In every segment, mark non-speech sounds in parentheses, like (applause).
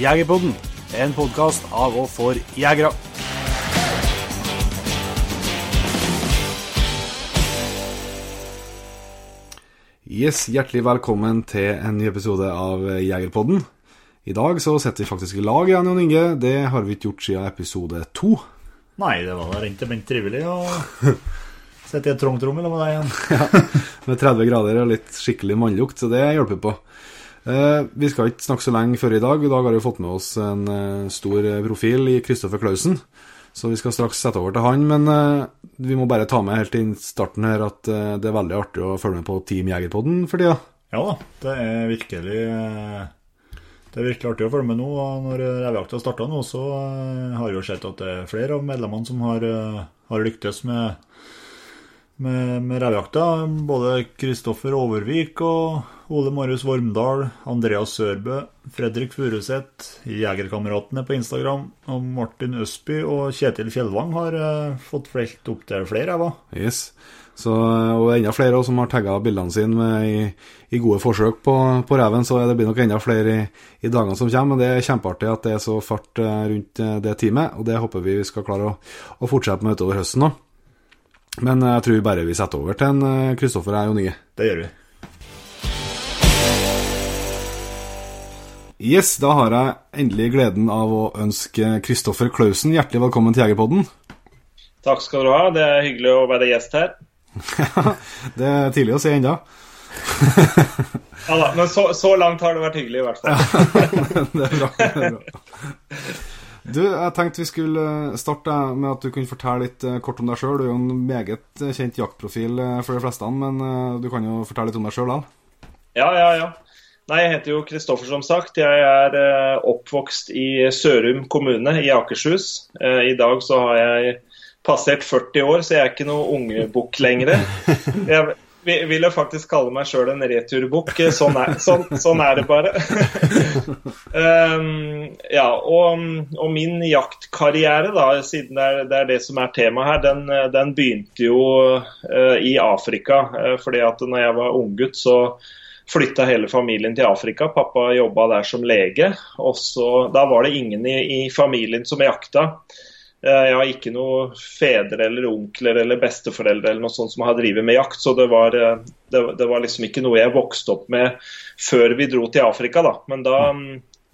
Jegerpodden, en podkast av og for jegere. Yes, Hjertelig velkommen til en ny episode av Jegerpodden. I dag så setter vi faktisk i lag igjen, Jon Inge. Det har vi ikke gjort siden episode to. Nei, det var da rent og trivelig å sitte i et trangt rom med deg igjen. (laughs) ja, med 30 grader og litt skikkelig mannlukt, så det hjelper på. Eh, vi skal ikke snakke så lenge før i dag. I dag har vi fått med oss en eh, stor profil i Kristoffer Klausen. Så vi skal straks sette over til han, men uh, vi må bare ta med helt inn starten her at det er veldig artig å følge med på Team Jegerpodden for tida. Ja da, det er virkelig Det er virkelig artig å følge med nå. Når revejakta starta nå, så har vi jo sett at det er flere av medlemmene som har, har lyktes med, med, med revejakta. Både Kristoffer Overvik og Ole Marius Vormdal, Andreas Sørbø, Fredrik Furuseth, Jegerkameratene på Instagram, og Martin Østby og Kjetil Fjellvang har uh, fått felt opp til flere, jeg, hva? Yes. Så, og enda flere også, som har tagga bildene sine i, i, gode forsøk på, på reven, så det blir nok enda flere i, i, dagene som kommer. Men det er kjempeartig at det er så fart uh, rundt det teamet, og det håper vi vi skal klare å, å fortsette med utover høsten nå. Men jeg tror bare vi setter over til en Kristoffer og Jon Inge. Det gjør vi. Yes, da har jeg endelig gleden av å ønske Kristoffer Klausen hjertelig velkommen til Jegerpodden. Takk skal du ha. Det er hyggelig å være gjest her. (laughs) det er tidlig å si ennå. (laughs) ja da, men så, så, langt har det vært hyggelig, i hvert fall. (laughs) det er bra. Det er bra. Du, jeg tenkte vi skulle starte med at du kunne fortelle litt eh, kort om deg sjøl. Du er jo en meget kjent jaktprofil eh, for de fleste, men eh, du kan jo fortelle litt om deg sjøl da Ja, ja, ja. Nei, Jeg heter jo Kristoffer, som sagt. Jeg er eh, oppvokst i Sørum kommune i Akershus. Eh, I dag så har jeg passert 40 år, så jeg er ikke noe ungebukk lenger. (laughs) Jeg vil jo faktisk kalle meg sjøl en returbukk. Sånn, sånn, sånn, er det bare. (laughs) um, ja, og, og, min jaktkarriere, da, siden det er, det er det, som er temaet her, den, den begynte jo uh, i Afrika. Uh, fordi at når jeg var unggutt, så flytta hele familien til Afrika. Pappa jobba der som lege. og så, Da var det ingen i, i familien som jakta. Eh, jeg har ikke noen fedre eller onkler eller besteforeldre eller noe sånt som har drevet med jakt, så det var, eh, det, det var, liksom ikke noe jeg vokste opp med før vi dro til Afrika. da. Men da,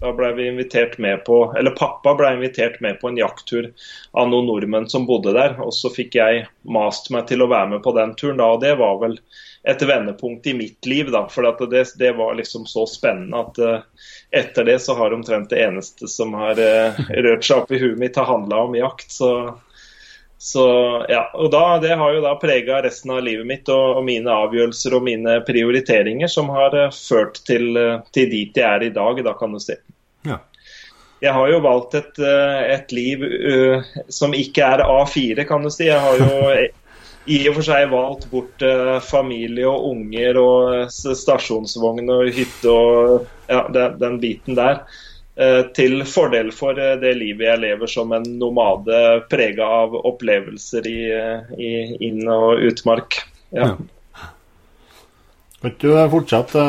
da ble vi invitert med på, eller pappa ble invitert med på en jakttur av noen nordmenn som bodde der. Og så fikk jeg mast meg til å være med på den turen da, og det var vel et vendepunkt i mitt liv. da, For det, det, var liksom så spennende at uh, etter det så har omtrent det eneste som har uh, rørt seg opp i huet mitt, har handla om jakt. Så, så, ja, og da, Det har jo da prega resten av livet mitt og, og, mine avgjørelser og mine prioriteringer, som har uh, ført til, til, dit jeg er i dag, da kan du si. Ja. Jeg har jo valgt et, et liv som ikke er A4, kan du si. Jeg har jo (laughs) i og for seg valgt bort eh, familie og unger og uh, stasjonsvogn og hytte og ja, den, den biten der. Uh, til fordel for det livet jeg lever som en nomade prega av opplevelser i, i inn- og utmark. Ja. ja. Kan du fortsette?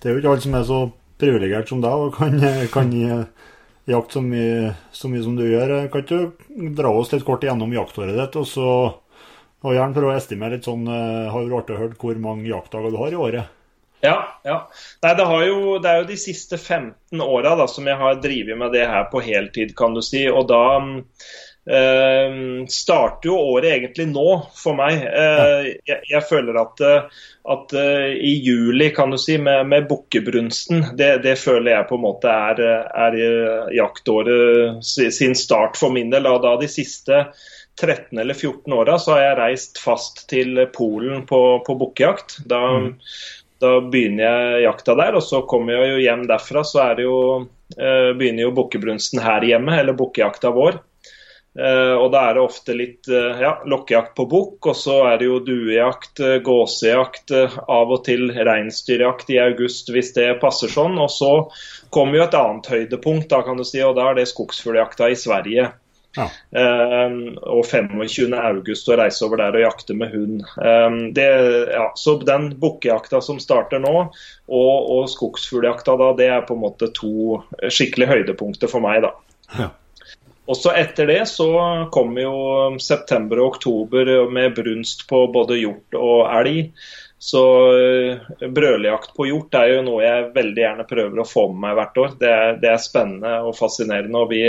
Det er jo ikke alle som er så privilegert som deg og kan, kan jakte så så mye, som du gjør. Kan du dra oss litt kort gjennom jaktåret ditt, og så og gjerne for å estimere litt sånn, uh, har du artig hørt hvor mange jaktdager du har i året? Ja, ja. Nei, det, jo, det, er jo de siste 15 åra som jeg har drevet med det her på heltid, kan du si. Og da eh, starter jo året egentlig nå for meg. Eh, jeg, jeg, føler at, at uh, i juli, kan du si, med, med bukkebrunsten, det, det, føler jeg på en måte er, er jaktåret sin start for min del. Og da de siste 13 eller 14 åra så har jeg reist fast til Polen på, på bukkejakt. Da, mm. da, begynner jeg jakta der, og så kommer jeg jo hjem derfra, så er det jo, eh, begynner jo bukkebrunsten her hjemme, eller bukkejakta vår. Eh, og da er det ofte litt eh, ja, lokkejakt på bukk, og så er det jo duejakt, eh, gåsejakt, eh, av og til reinsdyrjakt i august hvis det passer sånn. Og så kommer jo et annet høydepunkt, da kan du si, og da er det skogsfugljakta i Sverige. Ja. Um, og 25. august å reise over der og jakte med hund. Um, det, ja, så den bukkejakta som starter nå, og, og skogsfugljakta da, det er på en måte to skikkelig høydepunkter for meg, da. Ja. Også etter det så kommer jo september og oktober med brunst på både hjort og elg. Så uh, brøljakt på hjort er jo noe jeg veldig gjerne prøver å få med meg hvert år. Det er, det er spennende og fascinerende. Og vi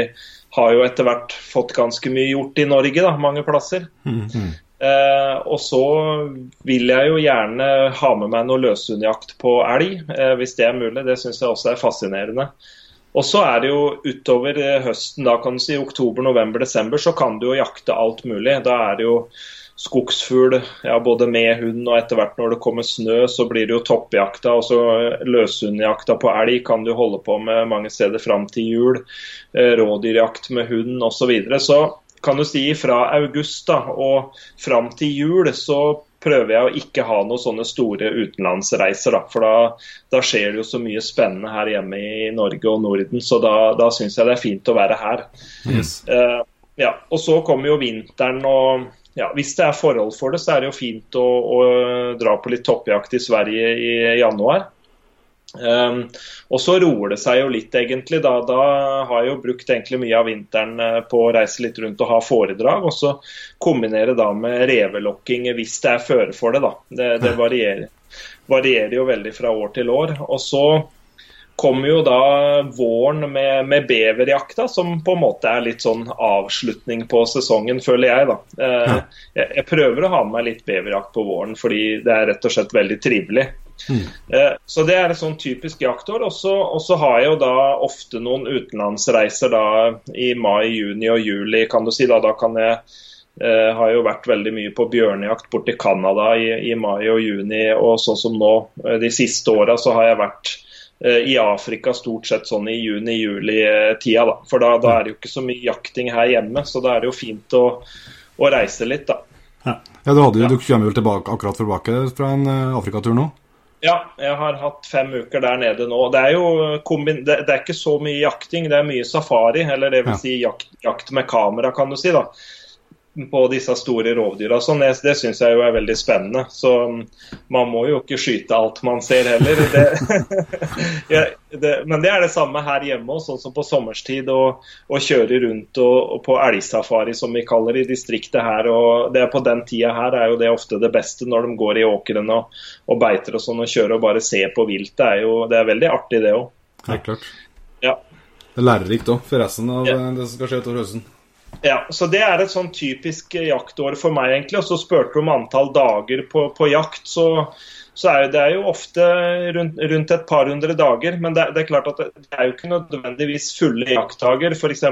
har jo etter hvert fått ganske mye gjort i Norge, da, mange plasser. Mm -hmm. eh, og så vil jeg jo gjerne ha med meg noe løshundjakt på elg, eh, hvis det er mulig. Det syns jeg også er fascinerende. Og så er det jo utover eh, høsten, da kan du si oktober, november, desember, så kan du jo jakte alt mulig. Da er det jo skogsfugl, ja, både med hund og etter hvert når det kommer snø, så blir det jo toppjakta. Og så løshundjakta på elg kan du holde på med mange steder fram til jul. Eh, rådyrjakt med hund osv. Så, videre. så kan du si fra august da, og fram til jul så prøver jeg å ikke ha noen sånne store utenlandsreiser. Da, for da, da, skjer det jo så mye spennende her hjemme i Norge og Norden. Så da, da syns jeg det er fint å være her. Yes. Uh, ja, og så kommer jo vinteren og ja, Hvis det er forhold for det, så er det jo fint å, å dra på litt toppjakt i Sverige i januar. Um, og så roer det seg jo litt, egentlig. Da, da har jeg jo brukt egentlig mye av vinteren eh, på å reise litt rundt og ha foredrag. Og så kombinere da med revelokking hvis det er føre for det, da. Det, det varierer, varierer, jo veldig fra år til år. Og så kommer jo da våren med, med beverjakta, som på en måte er litt sånn avslutning på sesongen, føler jeg. da. Eh, jeg, jeg prøver å ha med meg litt beverjakt på våren, fordi det er rett og slett veldig trivelig. Mm. Så det er et sånn typisk jaktår. Og så har jeg jo da ofte noen utenlandsreiser da i mai, juni og juli, kan du si. Da, da kan jeg eh, har jo vært veldig mye på bjørnejakt borti Canada i, i, mai og juni. Og sånn som nå, eh, de siste åra, så har jeg vært eh, i Afrika stort sett sånn i juni-juli-tida. da. For da, da, er det jo ikke så mye jakting her hjemme, så da er det jo fint å, å reise litt, da. Ja, ja du, hadde, ja. du kommer vel tilbake, akkurat tilbake fra en Afrikatur nå? Ja, jeg har hatt fem uker der nede nå. Det er jo kombin det, er ikke så mye jakting, det er mye safari. Eller det vil si jakt, jakt, med kamera, kan du si. da på disse store rovdyra. Sånn, det det syns jeg jo er veldig spennende. Så mm, man må jo ikke skyte alt man ser heller. Det, (laughs) ja, det, men det er det samme her hjemme, sånn som på sommerstid. Å kjøre rundt og, og på elgsafari, som vi kaller det i distriktet her. og det er På den tida her er jo det ofte det beste, når de går i åkeren og, og beiter og sånn, og kjører og bare ser på viltet. Det er jo det er veldig artig, det òg. Helt klart. Ja. Det er lærerikt òg, for resten av ja. det som skal skje utover høsten. Ja, så Det er et sånn typisk jaktår for meg, egentlig. Og så spurte du om antall dager på, på jakt. så, så er det jo ofte rundt, rundt, et par hundre dager. Men det, det, er klart at det er jo ikke nødvendigvis fulle jaktdager. F.eks.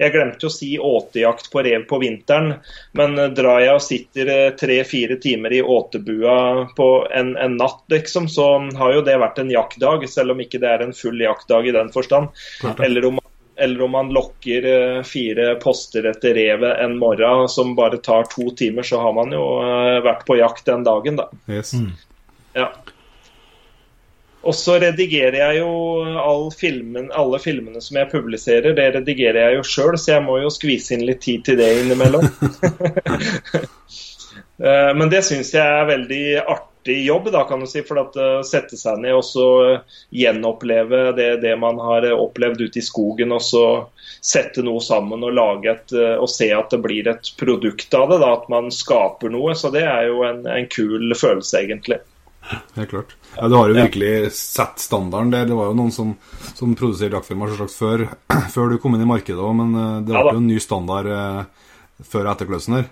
jeg glemte å si åtejakt på rev på vinteren. Men drar jeg og sitter eh, tre-fire timer i åtebua på en, en, natt, liksom, så har jo det vært en jaktdag. Selv om ikke det er en full jaktdag i den forstand. Eller om eller om man lokker eh, fire poster etter revet en morgen som bare tar to timer, så har man jo eh, vært på jakt den dagen, da. Yes. Mm. Ja. Og så redigerer jeg jo all filmen, alle filmene som jeg publiserer, det redigerer jeg jo sjøl, så jeg må jo skvise inn litt tid til det innimellom. (laughs) (laughs) Eh, men det syns jeg er veldig artig artig jobb, da, kan du si. For å uh, sette seg ned og så uh, gjenoppleve det, det, man har uh, opplevd ute i skogen. Og så sette noe sammen og lage et, og se at det blir et produkt av det. Da, at man skaper noe. Så det er jo en, en kul følelse, egentlig. Helt klart. Ja, du har jo virkelig sett standarden der. Det var jo noen som, som produserte jaktfilmer før, (clears throat) før, du kom inn i markedet òg, men det ble ja, jo en ny standard før etterkløsen her.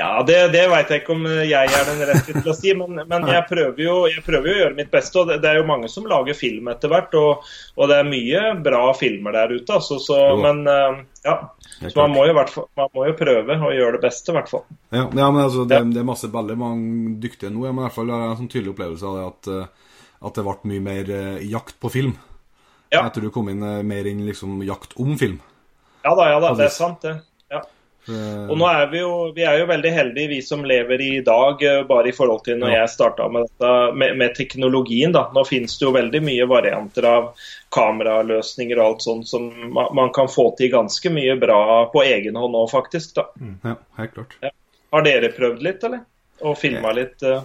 Ja, Det, det veit jeg ikke om jeg er den rette til å si, men, men jeg, prøver jo, jeg, prøver jo, å gjøre mitt beste. og Det, det er jo mange som lager film etter hvert, og, og, det er mye bra filmer der ute. Altså, så, men uh, ja, så man må, jo, man må, jo, prøve å gjøre det beste, i hvert fall. Ja, ja men altså, det, det, er masse veldig mange dyktige nå. Men i hvert fall har jeg en sånn tydelig opplevelse av det at, eh, at det ble mye mer uh, jakt på film. Ja. Etter du kom inn mer inn liksom jakt om film. Ja da, ja da, det er sant, det. Ja. Og nå er vi jo, vi er jo veldig heldige, vi som lever i dag, eh, bare i forhold til når jeg starta med dette, med, med, teknologien. da. Nå finnes det jo veldig mye varianter av kameraløsninger og alt sånt som man, kan få til ganske mye bra på egen hånd nå, faktisk. da. Mm. Ja, helt klart. Ja. Har dere prøvd litt, eller? Og filma litt? Uh...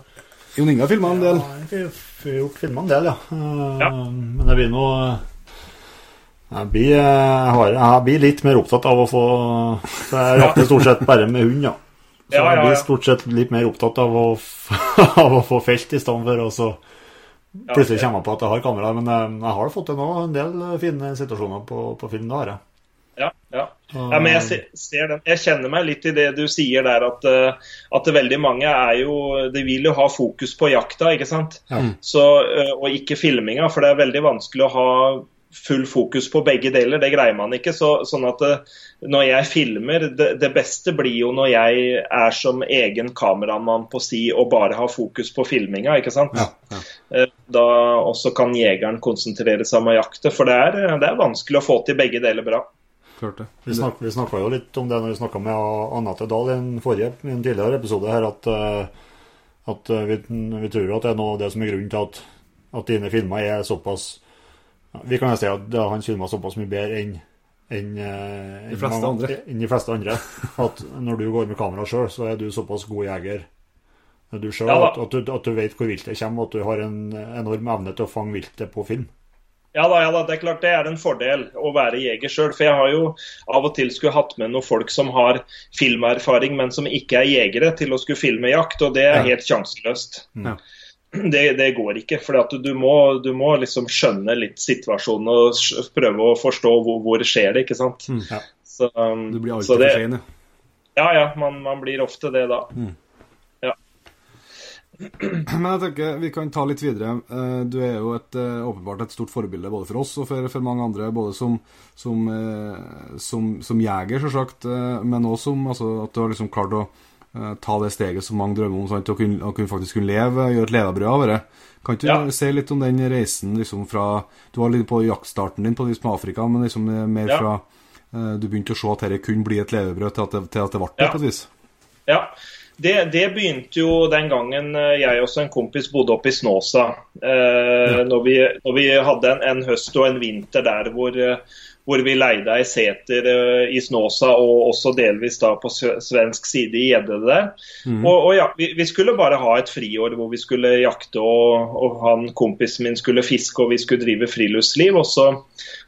Jon Inge har filma en del. Ja, jeg har gjort filma en del, ja. Uh, ja. Men det blir noe jeg blir, jeg, jeg blir, litt mer opptatt av å få For jeg jakter stort sett bare med hund, ja. (laughs) Så jeg blir stort sett litt mer opptatt av å, (laughs) av å få felt i stedet for å så plutselig kommer jeg på at jeg har kamera. Men jeg, eh, har fått til nå en del fine situasjoner på, på film. Det har jeg. Ja, ja. ja, men jeg ser den. Jeg kjenner meg litt i det du sier der, at, eh, at veldig mange er jo De vil jo ha fokus på jakta, ikke sant? Ja. Så, eh, og ikke filminga. For det er veldig vanskelig å ha full fokus på begge deler. Det greier man ikke. Så, sånn at eh, når jeg filmer, det, det, beste blir jo når jeg er som egen kameramann på si og bare har fokus på filminga, ikke sant. Ja, ja. Eh, da også kan jegeren konsentrere seg om å jakte. For det er, det er vanskelig å få til begge deler bra. Vi snakka, vi jo litt om det når vi snakka med Anette Dahl i en, forrige, i en tidligere episode her, at, eh, at vi, vi, tror at det er noe av det som er grunnen til at, at dine filmer er såpass vi kan jo si at han filma såpass mye bedre enn enn en de, fleste. En de fleste andre. At når du går med kamera sjøl, så er du såpass god jeger du selv, ja, at, at, du, at, du, vet hvor viltet kommer, og at du har en enorm evne til å fange viltet på film. Ja da, ja da, det er klart det er en fordel å være jeger sjøl. For jeg har jo av og til skulle hatt med noen folk som har filmerfaring, men som ikke er jegere, til å skulle filme jakt, og det er ja. helt sjanseløst. Ja (clears throat) det, det, går ikke. For du må, du, må, liksom skjønne litt situasjonen og prøve å forstå hvor, hvor det skjer det, ikke sant. Mm, ja. så, um, du blir alltid for sein, ja. Ja. Man, man, blir ofte det da. Mm. Ja. (clears throat) Men jeg tenker vi kan ta litt videre. Eh, du er jo et, eh, åpenbart et stort forbilde både for oss og for, for mange andre. Både som, som, eh, som, som jeger, selvsagt, men også som altså, at du har liksom klart å ta det steget som mange drømmer om, sant? Å, kunne, å kunne faktisk kunne leve, gjøre et levebrød av det. Kan ikke du ja. si litt om den reisen liksom fra Du var litt på jaktstarten din på liksom Afrika, men liksom eh, mer ja. fra uh, du begynte å se at dette kunne bli et levebrød, til at det, til at det ble det, ja. på et vis? Ja. Det, det, begynte jo den gangen jeg og en kompis bodde oppe i Snåsa. Eh, når, vi, når, vi, hadde en, en, høst og en vinter der hvor hvor vi leide ei seter uh, i Snåsa og også delvis da på svensk side i Gjedde der. Mm. Og, og, ja, vi, vi, skulle bare ha et friår hvor vi skulle jakte og, og han kompisen min skulle fiske og vi skulle drive friluftsliv. Og så,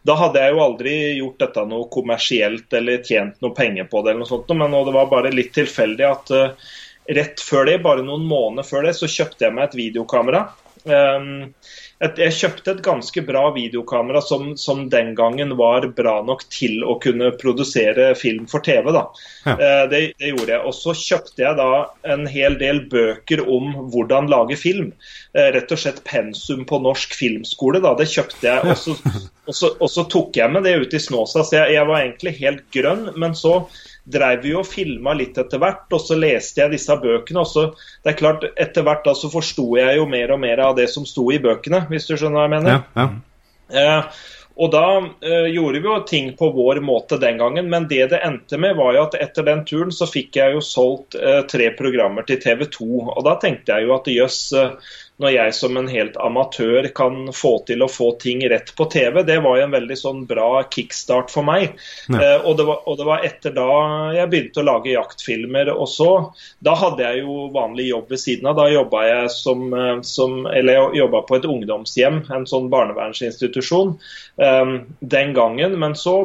da hadde jeg jo aldri gjort dette noe kommersielt eller tjent noe penger på det, eller noe sånt, men det var bare litt tilfeldig at uh, rett før det, bare noen måneder før det, så kjøpte jeg meg et videokamera. Um, jeg kjøpte et ganske bra videokamera som, som, den gangen var bra nok til å kunne produsere film for TV. Da. Ja. Eh, det, det, gjorde jeg. Og så kjøpte jeg da en hel del bøker om hvordan lage film. Eh, rett og slett pensum på norsk filmskole. Da. Det kjøpte jeg. Og så, (laughs) og så, og så tok jeg med det ut i Snåsa. Så jeg, jeg var egentlig helt grønn. Men så drev vi og filma litt etter hvert, og så leste jeg disse bøkene. og så, det er klart, Etter hvert da så forsto jeg jo mer og mer av det som sto i bøkene, hvis du skjønner hva jeg mener. Ja, ja. Eh, og da eh, gjorde vi jo ting på vår måte den gangen, men det det endte med, var jo at etter den turen så fikk jeg jo solgt eh, tre programmer til TV 2. Og da tenkte jeg jo at jøss, eh, når jeg som en helt amatør kan få til å få ting rett på TV, det var jo en veldig sånn bra kickstart for meg. Eh, og, det var, og, det var, etter da jeg begynte å lage jaktfilmer. også. da hadde jeg jo vanlig jobb ved siden av. Da jobba jeg som, eh, som eller jeg jobba på et ungdomshjem, en sånn barnevernsinstitusjon, eh, den gangen. Men så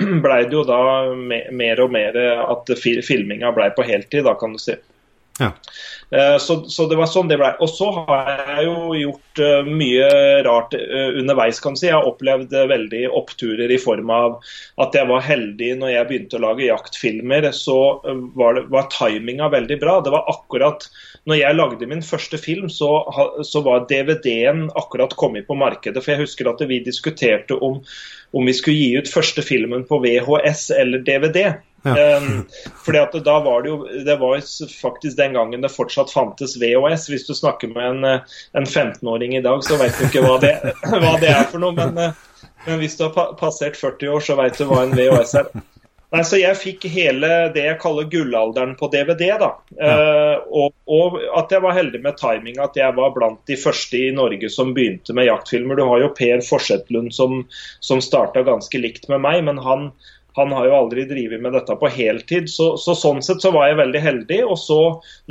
(clears throat) blei det jo da mer og mer at filminga blei på heltid, da kan du si. Ja. Eh, så, så, det var sånn det ble. Og så har jeg jo gjort uh, mye rart uh, underveis, kan si. Jeg har opplevd veldig oppturer i form av at jeg var heldig når jeg begynte å lage jaktfilmer. Så var, det, var timinga veldig bra. Det var akkurat når jeg lagde min første film, så, så var DVD-en akkurat kommet på markedet. For jeg husker at vi diskuterte om, om vi skulle gi ut første filmen på VHS eller DVD. Ja. Um, fordi at da var det jo Det var faktisk den gangen det fortsatt fantes VHS. Hvis du snakker med en, eh, en 15-åring i dag, så vet du ikke hva det, (laughs) hva det er for noe. Men, eh, men, hvis du har passert 40 år, så vet du hva en VHS er. Nei, så Jeg fikk hele det jeg kaller gullalderen på DVD. da. Ja. Uh, og, og, at jeg var heldig med timing, at jeg var blant de første i Norge som begynte med jaktfilmer. Du har jo Per Forsetlund som, som starta ganske likt med meg, men han, han har jo aldri drevet med dette på heltid. Så, så, sånn sett så var jeg veldig heldig. Og så,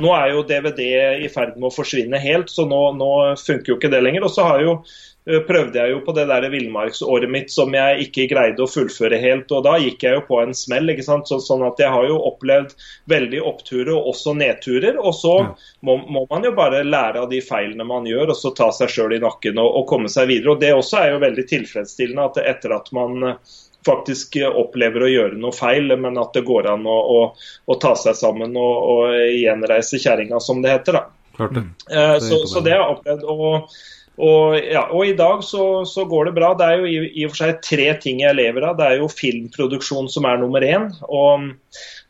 nå er jo DVD i ferd med å forsvinne helt, så nå, nå funker jo ikke det lenger. Og så har jo Eh, prøvde jeg jo på det der villmarksåret mitt som jeg ikke greide å fullføre helt. og Da gikk jeg jo på en smell. ikke sant? Så, sånn at Jeg har jo opplevd veldig oppturer og også nedturer. og Så ja. må, må, man jo bare lære av de feilene man gjør, og så ta seg sjøl i nakken og, og, komme seg videre. og Det også er jo veldig tilfredsstillende at etter at man faktisk opplever å gjøre noe feil, men at det går an å, å, å ta seg sammen og, og gjenreise kjerringa, som det heter. da. Klart det. Eh, så, så det har jeg opplevd. og og, ja, og, i dag så, så, går det bra. Det er jo i, i, og for seg tre ting jeg lever av. Det er jo filmproduksjon som er nummer én. Og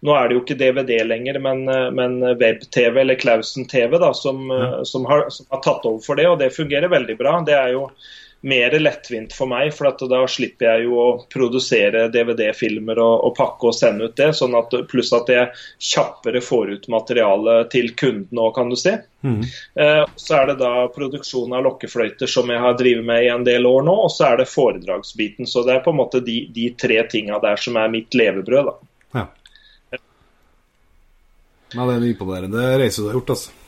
nå er det jo ikke DVD lenger, men, men web-TV eller Klausen TV da, som, ja. som, har, som, har, tatt over for det. Og det fungerer veldig bra. Det er jo mer lettvint for meg, for da slipper jeg jo å produsere DVD-filmer og, og, pakke og sende ut det. Sånn at, pluss at jeg kjappere får ut materiale til kunden òg, kan du si. Mm. Eh, så er det da produksjon av lokkefløyter som jeg har drevet med i en del år nå, og så er det foredragsbiten. Så det er på en måte de, de tre tinga der som er mitt levebrød. da. Ja. ja, det er en imponerende reise du har gjort, altså.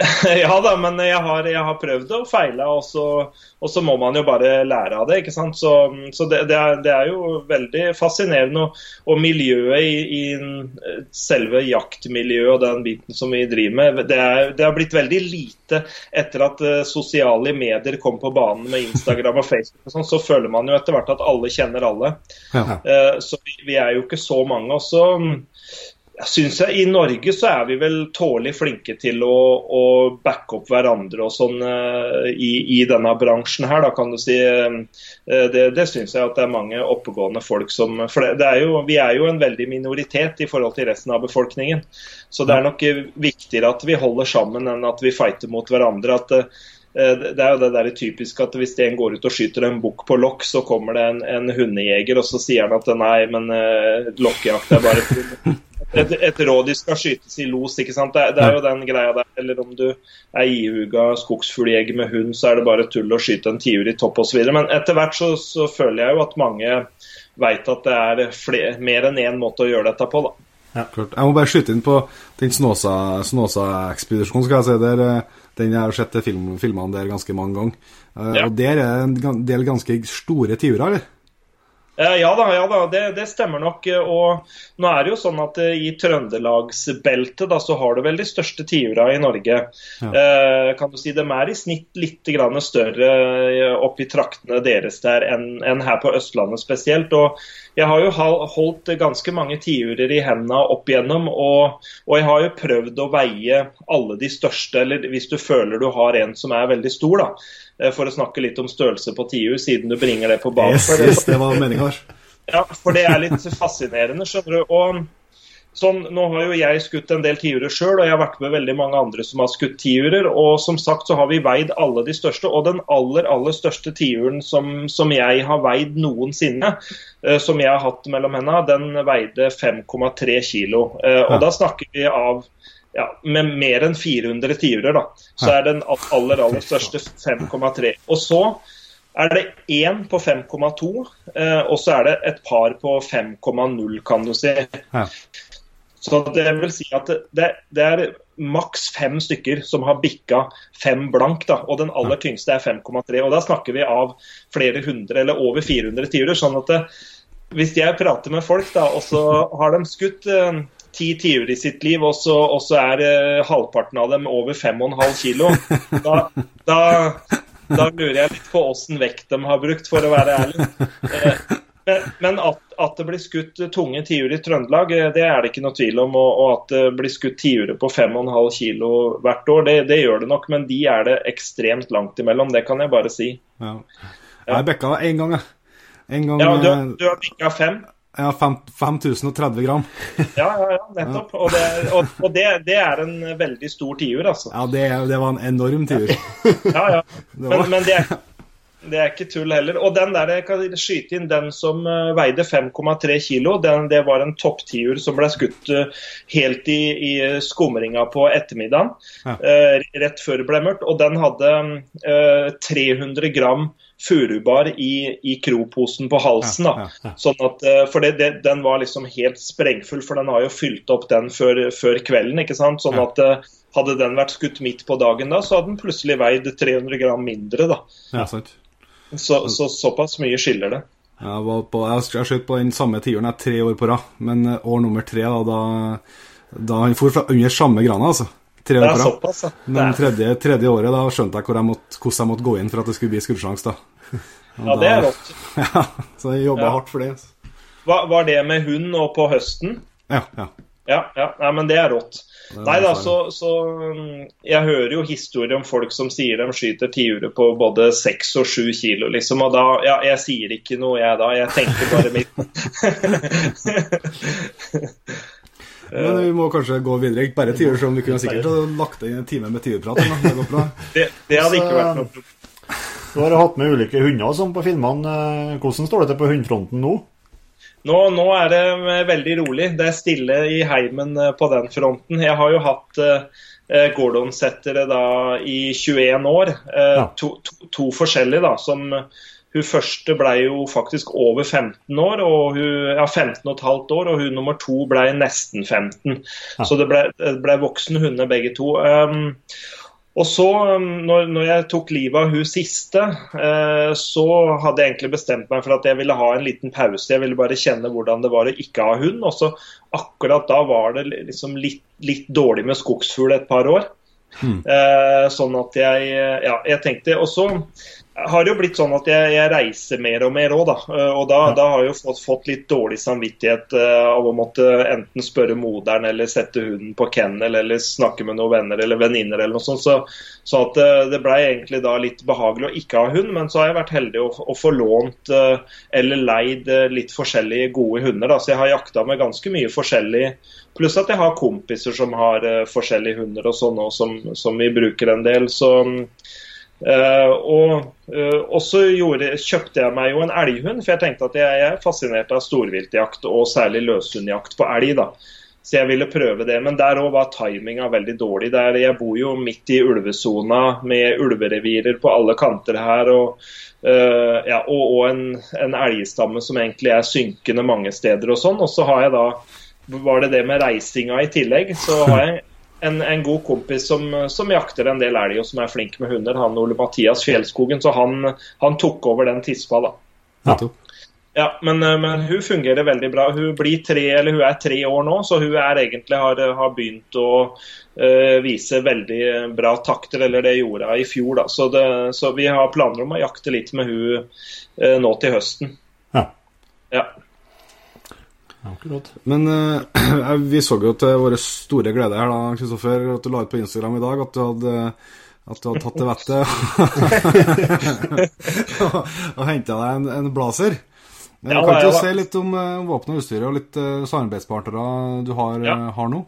(laughs) ja da, men jeg har, jeg har prøvd og feila, og, og, så må man jo bare lære av det. ikke sant? Så, så det, det, er, det, er, jo veldig fascinerende. Og, og miljøet i, i, selve jaktmiljøet og den biten som vi driver med, det, er, det har blitt veldig lite etter at uh, sosiale medier kom på banen med Instagram og (laughs) Facebook. og sånn, Så føler man jo etter hvert at alle kjenner alle. Ja. Uh, så vi, vi, er jo ikke så mange. og så synes jeg I Norge så er vi vel tålelig flinke til å, å backe opp hverandre og sånn uh, i, i, denne bransjen her, da kan du si. Uh, det det syns jeg at det er mange oppegående folk som For det, er jo, vi er jo en veldig minoritet i forhold til resten av befolkningen. Så det er nok viktigere at vi holder sammen enn at vi fighter mot hverandre. at uh, det er jo det der typisk at hvis en går ut og skyter en bukk på lokk, så kommer det en, en hundejeger og så sier han at nei, men uh, lokkejakt er bare et, et rådyr skal skytes i los. ikke sant? Det, det, er jo den greia der. Eller om du er ihuga skogsfugljeger med hund, så er det bare tull å skyte en tiur i topp osv. Men etter hvert så, så, føler jeg jo at mange veit at det er flere, mer enn én måte å gjøre dette på. da. Ja, klart. Jeg må bare skyte inn på den Snåsa-ekspedisjonen. skal jeg si. Der, eh, den jeg har sett film, filmene der ganske mange ganger. Uh, ja. Og Der er en del ganske store tiurer, eller? Eh, ja da, ja da det, det, stemmer nok. Og nå er det jo sånn at eh, i trøndelagsbeltet da, så har du vel de største tiura i Norge. Ja. Eh, kan du si De er i snitt litt større oppi traktene deres der enn, enn her på Østlandet spesielt. og jeg har jo holdt ganske mange tiurer i hendene opp igjennom, og, og, jeg har jo prøvd å veie alle de største, eller hvis du føler du har en som er veldig stor, da. Eh, for å snakke litt om størrelse på tiur, siden du bringer det på banen. Yes, yes, det var meningen. Ja, for det er litt fascinerende, skjønner du. Og sånn, Nå har jo jeg skutt en del tiurer sjøl, og jeg har vært med veldig mange andre som har skutt tiurer. Og som sagt så har vi veid alle de største. Og den aller, aller største tiuren som, som jeg har veid noensinne, uh, som jeg har hatt mellom hendene, den veide 5,3 kilo. Uh, og da snakker vi av ja, med mer enn 400 tiurer, da, så er den aller, aller største 5,3. Og så er det én på 5,2, eh, og så er det et par på 5,0, kan du si. Ja. Så det vil si at det, det er maks fem stykker som har bikka fem blank, da, og den aller tyngste er 5,3. og Da snakker vi av flere hundre eller over 400 tiurer. sånn at det, hvis jeg prater med folk, da, og så (laughs) har de skutt eh, ti tiur i sitt liv, og så, og så er eh, halvparten av dem over 5,5 kilo, da, da, da, lurer jeg litt på åssen vekt de har brukt, for å være ærlig. Uh, (laughs) men, men at, at, det blir skutt tunge tiur i Trøndelag, eh, det er det ikke noe tvil om. Og, og at det blir skutt tiurer på 5,5 kilo hvert år, det, det, gjør det nok. Men de er det ekstremt langt imellom, det kan jeg bare si. Ja. Jeg bekka én gang, jeg. En gang, ja, du, du har bikka fem? Ja, 5030 gram. (laughs) ja, ja, ja, nettopp. Og, det, og, og det, det, er en veldig stor tiur, altså. Ja, det, det var en enorm tiur. ja, ja. (laughs) Men, men det, er, Det er ikke tull heller. Og den der, jeg kan skyte inn den som uh, veide 5,3 kilo, den, det var en topptiur som ble skutt uh, helt i, i skumringa på ettermiddagen. Ja. Uh, rett før det ble mørkt. Og den hadde 300 gram furubar i, i kroposen på halsen. Ja, ja, sånn at, for det, det, den var liksom helt sprengfull, for den har jo fylt opp den før, før kvelden. ikke sant? Sånn at hadde den vært skutt midt på dagen da, så hadde den plutselig veid 300 gram mindre. da. Ja, sant. Så, så, såpass mye skiller det. Jeg var på, jeg skjøt på den samme tiuren tre år på rad, men eh, år nummer tre, da, da, da han for fra under samme grana, altså. Tre år på rad. Såpass, ja. Men tredje, tredje, året da skjønte jeg jeg måtte, hvordan jeg måtte gå inn for at det skulle bli skuddsjanse. da. (laughs) ja, det er rått. (laughs) ja, så jeg jobba ja. hardt for det. Altså. Var, var det med hund og på høsten? Ja. ja. Ja, ja. Nei, men det er rått. Nei da, så, så, mm, Jeg hører jo historier om folk som sier de skyter tiure på både seks og sju kilo, liksom. Og da Ja, jeg sier ikke noe, jeg da. Jeg tenker bare mitt. (laughs) Men vi må kanskje gå videre. Ikke bare tiur, som vi kunne sikkert lagt inn en time med tiurprat. Det, (laughs) det, det hadde ikke vært noe problem. Du har hatt med ulike hunder som på filmene. Hvordan står det til på hundefronten nå? Nå, nå, er det eh, veldig rolig. Det er stille i heimen eh, på den fronten. Jeg har jo hatt uh, Gordon-settere da i 21 år. Uh, ja. to, to, to, forskjellige, da. Som hun første ble jo faktisk over 15 år, og hun, ja, 15 og et halvt år, og hun nummer to ble nesten 15. Ja. Så det ble, ble voksne hunder begge to. Um, og så, um, når, når, jeg tok livet av hun siste, eh, så hadde jeg egentlig bestemt meg for at jeg ville ha en liten pause. Jeg ville bare kjenne hvordan det var å ikke ha hund. Og så akkurat da var det liksom litt, litt dårlig med skogsfugl et par år. Mm. Eh, sånn at jeg Ja, jeg tenkte Og så har det jo blitt sånn at jeg, jeg reiser mer og mer òg, da. Eh, og da, da, har jeg jo fått, fått, litt dårlig samvittighet uh, av å måtte enten spørre moderen eller sette hunden på kennel eller snakke med noen venner eller venninner eller noe sånt. Så, så at uh, det ble egentlig da litt behagelig å ikke ha hund, men så har jeg vært heldig å, å få lånt uh, eller leid litt forskjellige gode hunder. Da. Så jeg har jakta med ganske mye forskjellig. Pluss at jeg har kompiser som har forskjellige hunder og sånn òg, som, som, vi bruker en del. Så Uh, og uh, også gjorde, kjøpte jeg meg jo en elghund, for jeg tenkte at jeg, jeg er fascinert av storviltjakt, og særlig løshundjakt på elg. da. Så jeg ville prøve det. Men der òg var timinga veldig dårlig. Der jeg bor jo midt i ulvesona med ulverevirer på alle kanter her. Og, uh, ja, og, og en, en, elgstamme som egentlig er synkende mange steder og sånn. Og så har jeg da var det det med reisinga i tillegg. Så har jeg en, en, god kompis som, som, jakter en del elg og som er flink med hunder, han Ole Mathias Fjellskogen. Så han, han tok over den tispa, da. Ja. ja men, men, hun fungerer veldig bra. Hun blir tre, eller hun er tre år nå, så hun er egentlig har, har begynt å uh, vise veldig bra takter. Eller det gjorde hun i fjor, da. Så, det, så, vi har planer om å jakte litt med hun uh, nå til høsten. Ja. ja. Akkurat. Men (clears throat) uh, vi så jo til vår store glede her, da, Kristoffer, at du la ut på Instagram i dag at du hadde, at du hadde tatt til vettet og, (laughs) og henta deg en, en blazer. Men, ja, kan ikke du si litt om uh, våpen og utstyret og litt uh, samarbeidspartnere du har, ja. uh, har nå?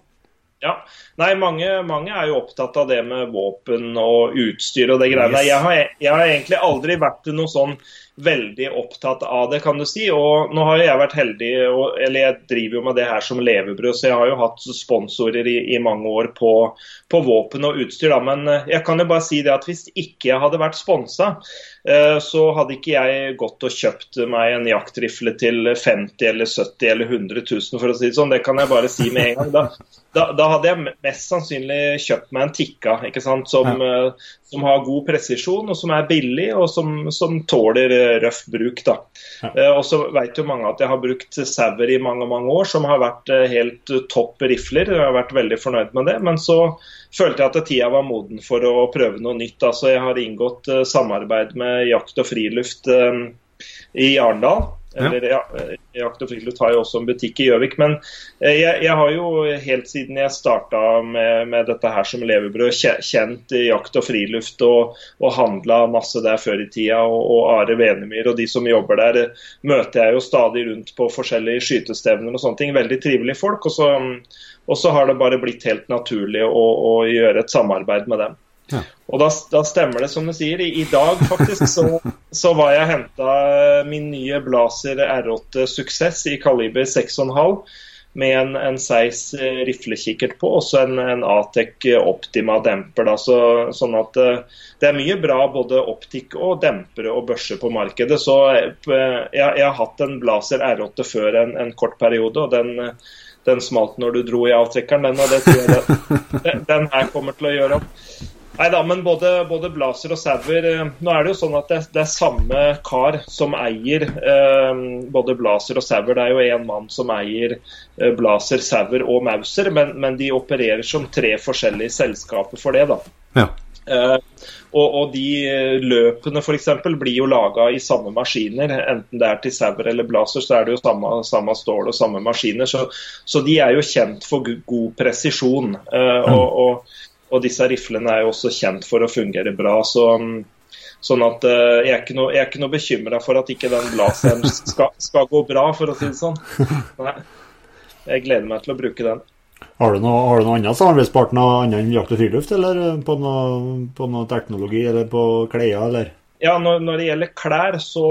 Ja. Nei, mange, mange, er jo opptatt av det med våpen og utstyr og det greiene. Yes. Jeg, har, jeg har egentlig aldri vært noe sånn veldig opptatt av det, kan du si. Og nå har jeg vært heldig, og, eller jeg driver jo med det her som levebrød, så jeg har jo hatt sponsorer i, i mange år på, på, våpen og utstyr. Da. Men eh, jeg kan jo bare si det at hvis ikke jeg hadde vært sponsa, Eh, så hadde ikke jeg gått og kjøpt meg en jaktrifle til 50 eller 70 eller 100 000, for å si det sånn. Det kan jeg bare si med en gang. Da, da, da hadde jeg mest sannsynlig kjøpt meg en Tikka? Som, ja. Eh, som har god presisjon, og som er billig, og som, som tåler røff bruk. da. Ja. Og så vet jo mange at jeg har brukt Sauer i mange mange år, som har vært helt topp rifler. Jeg har vært veldig fornøyd med det. Men så følte jeg at tida var moden for å prøve noe nytt. Altså, jeg har inngått samarbeid med Jakt og friluft i Arendal. Eller, ja, eh, Jakt og friluft har jo også en butikk i Gjøvik. Men jeg, jeg, har jo helt siden jeg starta med, med, dette her som levebrød, kjent jakt og friluft og, og handla masse der før i tida. Og, og Are Venemyr og de som jobber der, møter jeg jo stadig rundt på forskjellige skytestevner og sånne ting. Veldig trivelige folk. og så og så har det bare blitt helt naturlig å, å gjøre et samarbeid med dem. Ja. Og da, da, stemmer det som du sier. I, i dag faktisk så, (laughs) så var jeg henta min nye Blazer R8 Suksess i kaliber 6,5 med en, en Seis eh, riflekikkert på, og så en, en Atec Optima demper. Da, så, sånn at eh, det er mye bra både optikk og dempere og børser på markedet. Så eh, jeg, jeg har hatt en Blazer R8 før en, en kort periode, og den, den smalt når du dro i avtrekkeren. Den, og det tror jeg den, (laughs) den her kommer til å gjøre opp. Nei da, men både, både, Blazer og Sauer eh, Nå er det jo sånn at det, det er samme kar som eier eh, både Blazer og Sauer. Det er jo én mann som eier eh, Blazer, Sauer og Mauser, men, men, de opererer som tre forskjellige selskaper for det. da. Ja. Eh, og, og, de eh, løpene f.eks. blir jo laga i samme maskiner. Enten det er til Sauer eller Blazer, så er det jo samme, samme stål og samme maskiner. Så, så, de er jo kjent for god presisjon. Eh, og, og og disse riflene er jo også kjent for å fungere bra. så mm, Sånn at uh, Jeg er ikke noe, jeg noe bekymra for at ikke den laseren skal, skal, gå bra, for å si det sånn. Nei. Jeg gleder meg til å bruke den. Har du noe, har du noe annet samarbeidspartner annet enn Jakt og friluft, eller på noe, på noe teknologi eller på klær, eller? Ja, når, når, det gjelder klær, så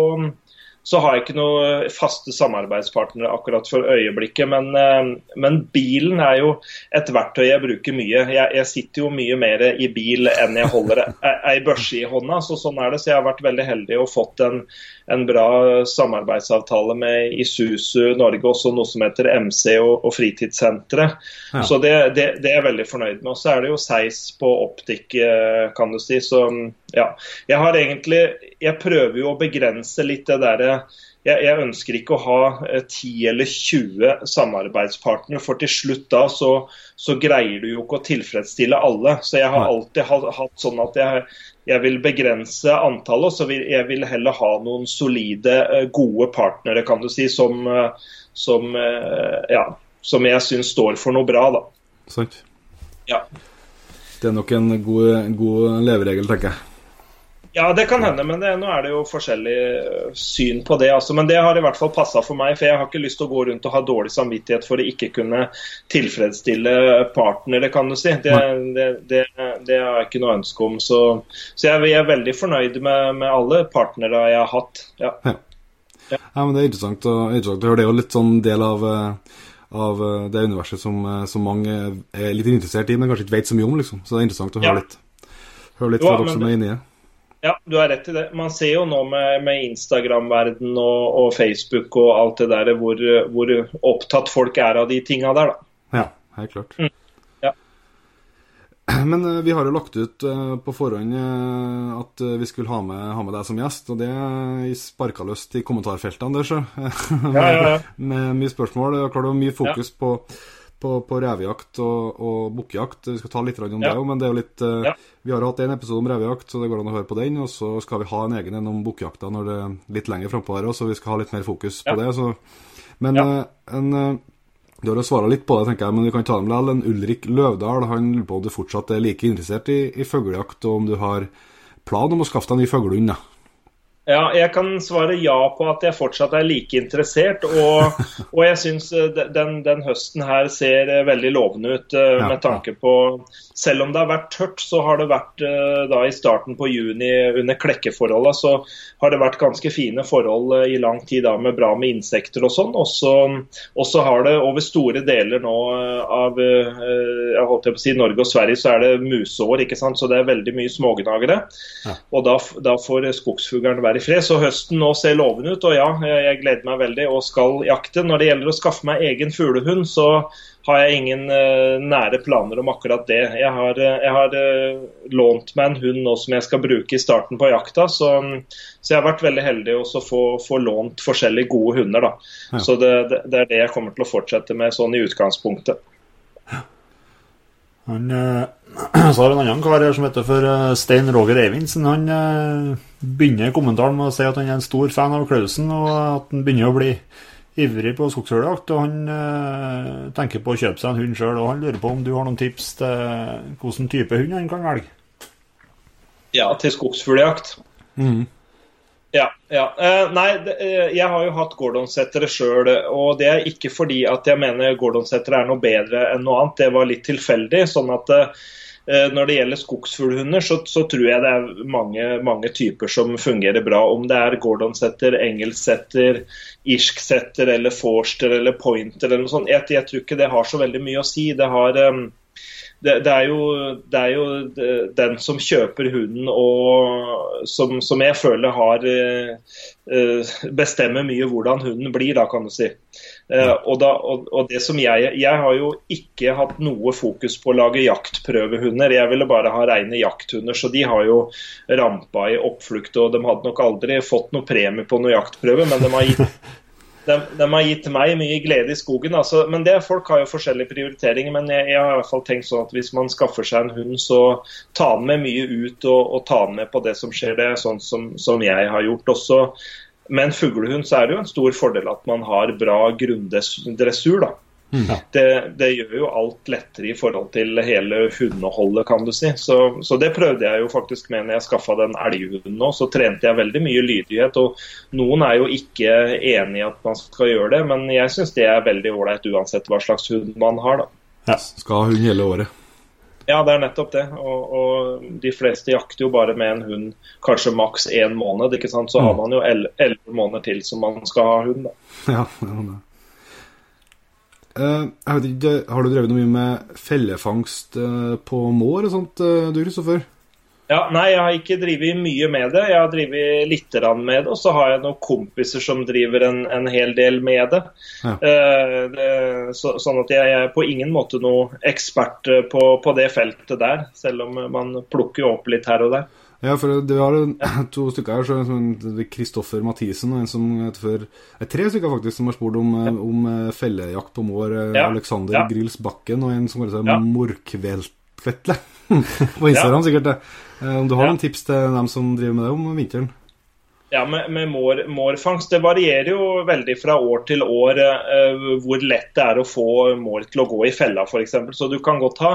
så har jeg ikke noen faste samarbeidspartnere akkurat for øyeblikket. Men, eh, men, bilen er jo et verktøy jeg bruker mye. Jeg, jeg, sitter jo mye mer i bil enn jeg holder ei børse i hånda. så Sånn er det. Så jeg har vært veldig heldig og fått en, en bra samarbeidsavtale med Isuzu Norge, også noe som heter MC og, og Fritidssenteret. Ja. Så det, det, det, er jeg veldig fornøyd med. Og så er det jo Seis på optikk, eh, kan du si. Så ja. Jeg har egentlig Jeg prøver jo å begrense litt det derre jeg, jeg, ønsker ikke å ha 10 eh, eller 20 samarbeidspartnere, for til slutt da så, så, greier du jo ikke å tilfredsstille alle. Så jeg har alltid hatt sånn at jeg, jeg vil begrense antallet, så vil, jeg vil heller ha noen solide, eh, gode partnere, kan du si, som, eh, som, ja, som jeg syns står for noe bra, da. Sant. Ja. Det er nok en god, god leveregel, tenker jeg. Ja, det kan hende, men det, nå er det jo forskjellig øh, syn på det. Altså. Men det har i hvert fall passa for meg, for jeg har ikke lyst til å gå rundt og ha dårlig samvittighet for å ikke kunne tilfredsstille partnere, kan du si. Det, det, det, det har jeg ikke noe ønske om. Så, så jeg, er veldig fornøyd med, med alle partnere jeg har hatt. Ja. Ja. ja. men Det er interessant å, interessant å høre. Det er jo litt sånn del av øh, av øh, det universet som, som, mange er litt interessert i, men kanskje ikke vet så mye om. liksom. Så det er interessant å høre litt, høre litt fra dere som er inni det. Ja, du har rett i det. Man ser jo nå med, med Instagram-verden og, og, Facebook og alt det der, hvor, hvor, opptatt folk er av de tinga der, da. Ja, helt klart. Mm. Ja. (clears throat) Men uh, vi har jo lagt ut uh, på forhånd uh, at vi skulle ha med, ha med, deg som gjest, og det sparka løst i kommentarfeltene der, så. (laughs) ja, ja, ja. med mye spørsmål. Det er klart det var mye fokus på på, på revejakt og, og bukkjakt. Vi skal ta litt om ja. det òg, men det er jo litt uh, ja. Vi har hatt en episode om revejakt, så det går an å høre på den. Og så skal vi ha en egen en om bukkjakta når det er litt lenger frampå her òg, så vi skal ha litt mer fokus ja. på det. Så. Men uh, en uh, Du har jo svara litt på det, tenker jeg, men vi kan ta dem likevel. En Ulrik Løvdahl han lurer på om du fortsatt er like interessert i, i fuglejakt, og om du har plan om å skaffe deg en ny fuglehund? Ja, jeg kan svare ja på at jeg fortsatt er like interessert. Og, (laughs) og jeg syns eh, den, den, høsten her ser eh, veldig lovende ut uh, med tanke på Selv om det har vært tørt, så har det vært uh, da i starten på juni under klekkeforholdene, så har det vært ganske fine forhold uh, i lang tid da med bra med insekter og sånn. Og så har det over store deler nå av jeg holdt på å si Norge og Sverige så er det museår, ikke sant? så det er veldig mye smågnagere. Ja. Og da, da får skogsfuglen være i fred. Så høsten nå ser lovende ut, og ja, jeg gleder meg veldig og skal jakte. Når det gjelder å skaffe meg egen fuglehund, så har jeg ingen uh, nære planer om akkurat det. Jeg har, uh, jeg har uh, lånt meg en hund nå som jeg skal bruke i starten på jakta, så, så jeg har vært veldig heldig å få, få, lånt forskjellige gode hunder. Da. Ja. Så det, det, det, er det jeg kommer til å fortsette med sånn i utgangspunktet. Han, (clears throat) så har en annen kar her som heter for Stein Roger Eivinsen. Han begynner kommentaren med å si at han er en stor fan av Klausen, og at han begynner å bli ivrig på skogshuljakt, Og han øh, tenker på å kjøpe seg en hund sjøl, og han lurer på om du har noen tips til hvilken type hund han kan velge? Ja, til skogsfugljakt. Mm. Ja. ja. Eh, nei, det, eh, jeg har jo hatt gordonsettere sjøl, og det er ikke fordi at jeg mener gordonsettere er noe bedre enn noe annet. Det var litt tilfeldig. sånn at eh, når det gjelder skogsfuglhunder, så, så, tror jeg det er mange, mange, typer som fungerer bra. Om det er Gordon-setter, engelsk-setter, irsk-setter eller forster eller pointer eller noe sånt. Jeg, jeg, tror ikke det har så veldig mye å si. Det har det, det, er jo, det, er jo, den som kjøper hunden og som, som jeg føler har uh, bestemmer mye hvordan hunden blir, da, kan du si. Uh, og, da, og, og, det som jeg, jeg har jo ikke hatt noe fokus på å lage jaktprøvehunder. Jeg ville bare ha rene jakthunder, så de har jo rampa i oppflukt. Og de hadde nok aldri fått noe premie på noe jaktprøve, men de har gitt (laughs) de, de, har gitt meg mye glede i skogen. Altså. Men det, Folk har jo forskjellige prioriteringer, men jeg, jeg, har i hvert fall tenkt sånn at hvis man skaffer seg en hund, så ta den med mye ut og, og ta den med på det som skjer. Det er sånn som, som jeg har gjort også. En fuglehund så er det jo en stor fordel at man har bra grunndressur. da. Mm. Det, det, gjør jo alt lettere i forhold til hele hundeholdet, kan du si. Så, så, det prøvde jeg jo faktisk med når jeg skaffa den elghunden nå. Så trente jeg veldig mye lydighet. Og noen er jo ikke enig i at man skal gjøre det, men jeg syns det er veldig ålreit uansett hva slags hund man har, da. Ja, skal ha hund hele året. Ja, det er nettopp det. Og, og, de fleste jakter jo bare med en hund kanskje maks én måned. ikke sant? Så mm. har man jo elleve måneder til som man skal ha hund. da. Ja, ja, ja. Uh, jeg vet ikke, Har du drevet noe mye med fellefangst uh, på mår og sånt, uh, du Kristoffer? Ja, Nei, jeg har ikke drevet mye med det. Jeg har drevet litt med det. Og så har jeg noen kompiser som driver en, en hel del med det. Ja. det så, sånn at jeg, jeg, er på ingen måte noen ekspert på, på det feltet der. Selv om man plukker opp litt her og der. Ja, for du har (clears throat) to stykker her. Kristoffer Mathisen og en som heter Tre stykker faktisk som har spurt om, ja. om eh, fellejakt på mår. Eh, ja. Alexander ja. Grills Bakken og en som kaller seg ja. Morkvetle. (laughs) på Instagram, sikkert. det. Eh, om du har noen tips til dem som driver med det om vinteren? Ja, med, med mår, mårfangst. Det varierer jo veldig fra år til år eh, hvor lett det er å få mår til å gå i fella, f.eks. Så du kan godt ha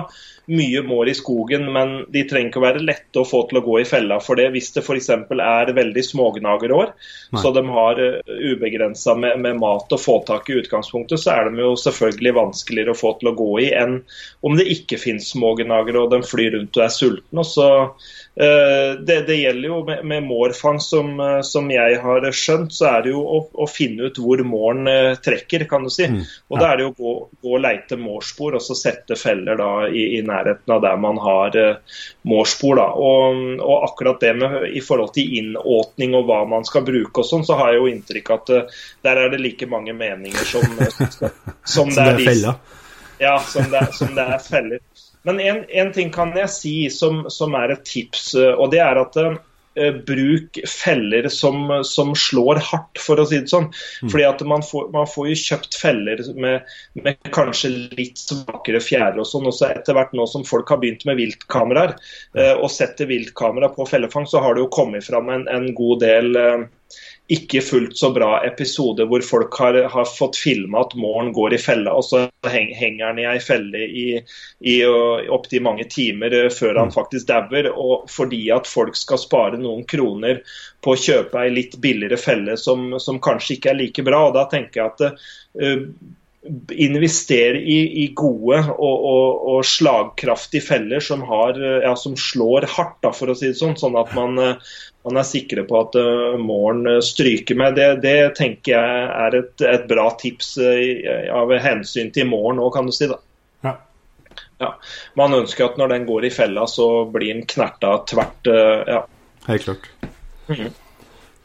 mye mår i skogen, men de trenger ikke å være lette å få til å gå i fella. For det hvis det f.eks. er veldig smågnagerår, så de har uh, eh, ubegrensa med, med, mat å få tak i utgangspunktet, så er de jo selvfølgelig vanskeligere å få til å gå i enn om det ikke finnes smågnagere og de flyr rundt og er sultne. Og så det, det, gjelder jo med, med mårfangst, som, eh, som, jeg har skjønt, så er det jo å, å finne ut hvor måren eh, trekker, kan du si. Mm, ja. Og Da er det jo å gå, gå og leite mårspor og så sette feller da i, i, nærheten av der man har uh, mårspor. da. Og, og, akkurat det med i forhold til innåtning og hva man skal bruke og sånn, så har jeg jo inntrykk at uh, der er det like mange meninger som, som, som det er, feller? Ja, som det, som det er feller. Men en, en, ting kan jeg si som, som, er et tips, eh, og det er at uh, bruk feller som, som, slår hardt, for å si det sånn. Mm. Fordi at man får, man får, jo kjøpt feller med, med kanskje litt svakere fjære og sånn. Også etter hvert nå som folk har begynt med viltkameraer uh, og setter viltkamera på fellefang, så har det jo kommet fram en, en god del uh, ikke fullt så bra episode hvor folk har, har fått filma at Morn går i fella, og så henger han i ei felle i, i opptil mange timer eh, før han mm. faktisk dauer. Og fordi at folk skal spare noen kroner på å kjøpe ei litt billigere felle som, som, kanskje ikke er like bra. og Da tenker jeg at uh, investere i, i gode og, og, og, slagkraftige feller som, har, ja, som slår hardt, da, for å si det sånn. Sånn at man, man er sikre på at uh, målen stryker med. Det, det, tenker jeg er et, et bra tips uh, av hensyn til målen òg, kan du si. da. Ja. Ja. Man ønsker at når den går i fella, så blir den knerta tvert. Uh, ja. Helt klart. Mm.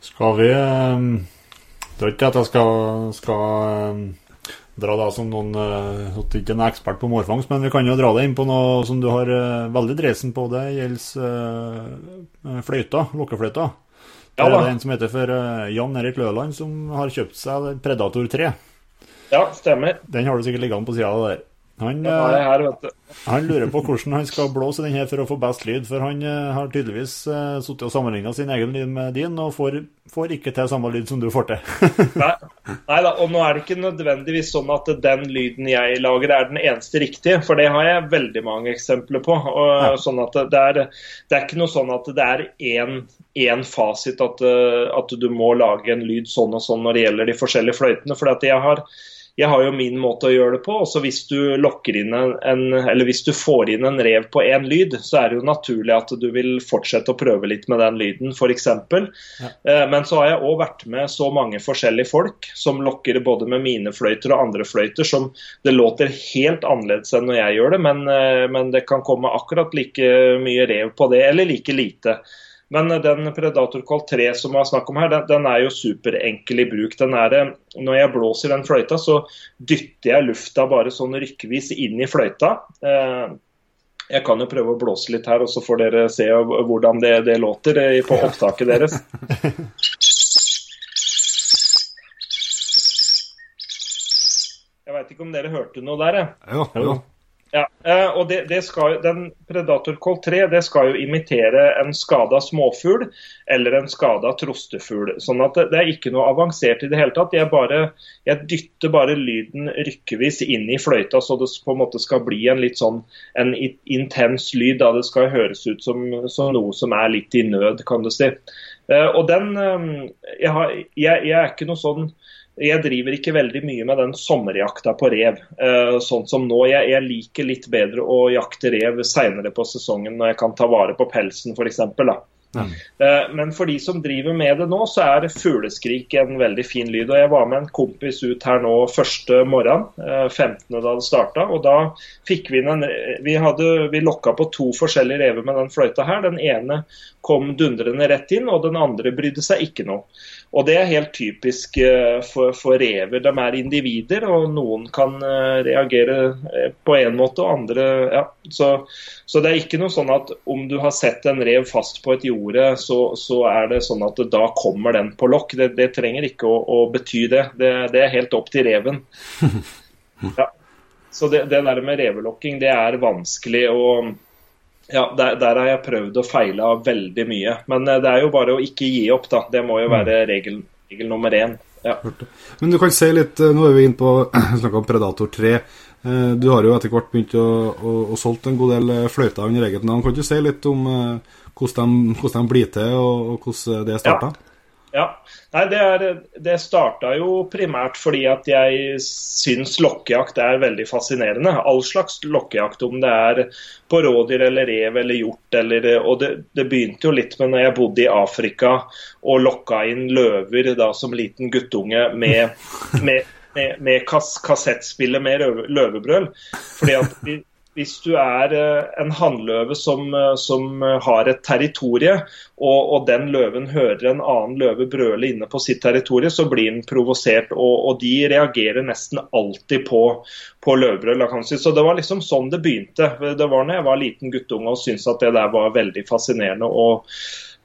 Skal vi Det er ikke at jeg skal, skal dra det som noen uh, ikke er ekspert på mårfangst, men vi kan jo dra det inn på noe som du har uh, veldig dresen på. Det gjelder uh, fløyta, lokkefløyta. Ja, det er en som heter for Jan Erik Løland, som har kjøpt seg Predator 3. Ja, stemmer. Den har du sikkert liggende på sida der. Han, her, han, lurer på hvordan han skal blåse den her for å få best lyd, for han uh, har tydeligvis uh, sittet og sammenligna sin egen lyd med din, og får, får, ikke til samme lyd som du får til. (laughs) nei, nei da, og nå er det ikke nødvendigvis sånn at den lyden jeg lager er den eneste riktige, for det har jeg veldig mange eksempler på. Og, ja. sånn at det er, det er, ikke noe sånn at det er én, én fasit at, eh, at, du må lage en lyd sånn og sånn når det gjelder de forskjellige fløytene. for at jeg har jeg har jo min måte å gjøre det på. Også hvis du lokker inn en, en, eller hvis du får inn en rev på én lyd, så er det jo naturlig at du vil fortsette å prøve litt med den lyden, f.eks. Ja. Eh, men så har jeg òg vært med så mange forskjellige folk som lokker både med mine fløyter og andre fløyter, som det låter helt annerledes enn når jeg gjør det, men, eh, men det kan komme akkurat like mye rev på det, eller like lite. Men den Predator Call 3 som var snakk om her, den, den, er jo superenkel i bruk. Den er, eh, når jeg blåser den fløyta, så dytter jeg lufta bare sånn rykkvis inn i fløyta. Eh, jeg kan jo prøve å blåse litt her, og så får dere se hvordan det, det låter eh, på opptaket deres. (laughs) Jeg veit ikke om dere hørte noe der, jeg. Jo, jo. Ja, eh, og det, det skal, Den Predator Col 3 det skal jo imitere en skada småfugl eller en skada trostefugl. sånn at det, det, er ikke noe avansert i det hele tatt. Jeg, bare, jeg dytter bare lyden rykkevis inn i fløyta, så det på en måte skal bli en litt sånn en intens lyd. da Det skal høres ut som, som noe som er litt i nød, kan du si. Eh, og den eh, jeg, har, jeg, jeg er ikke noe sånn jeg driver ikke veldig mye med den sommerjakta på rev. Uh, sånn som nå. Jeg, jeg, liker litt bedre å jakte rev seinere på sesongen når jeg kan ta vare på pelsen f.eks. Ja. Uh, men for de som driver med det nå, så er fugleskrik en veldig fin lyd. og Jeg var med en kompis ut her nå første morgen, uh, eh, 15. da det starta. Og da fikk vi en Vi, hadde, vi lokka på to forskjellige rever med den fløyta her. Den ene kom dundrende rett inn, og den andre brydde seg ikke noe. Og Det er helt typisk eh, for, for, rever. De er individer, og noen kan eh, reagere eh, på en måte, og andre ja. Så, så, det er ikke noe sånn at om du har sett en rev fast på et jorde, så, så er det sånn at da kommer den på lokk. Det, det, trenger ikke å, å bety det. det. det. er helt opp til reven. (laughs) Ja. Så det, det der med revelokking, det er vanskelig. og ja, der, der, har jeg prøvd å feile veldig mye. Men eh, det er jo bare å ikke gi opp, da. Det må jo mm. være regel, regel nummer én. Ja. Men du kan si litt, eh, Nå er vi inne på (clears throat) snakka om Predator 3. Eh, du har jo etter hvert begynt å, å, å solgt en god del fløyter under eget navn. Kan du si litt om hvordan de, hvordan de blir til, og, og hvordan det starta? Ja. Ja. Nei, det, er, det starta jo primært fordi at jeg syns lokkejakt er veldig fascinerende. All slags lokkejakt, om det er på rådyr eller rev eller hjort. Eller, og det, det, begynte jo litt med når jeg bodde i Afrika og lokka inn løver da som liten guttunge med, med med, med kas, kassettspillet med løvebrøl. Fordi at vi, hvis du er eh, en hannløve som, eh, som eh, har et territorie, og, og, den løven hører en annen løve brøle inne på sitt territorie, så blir den provosert. Og, og, de reagerer nesten alltid på, på løvbrøl. Si. Så det var liksom sånn det begynte. Det var når jeg var liten guttunge og syntes at det der var veldig fascinerende. og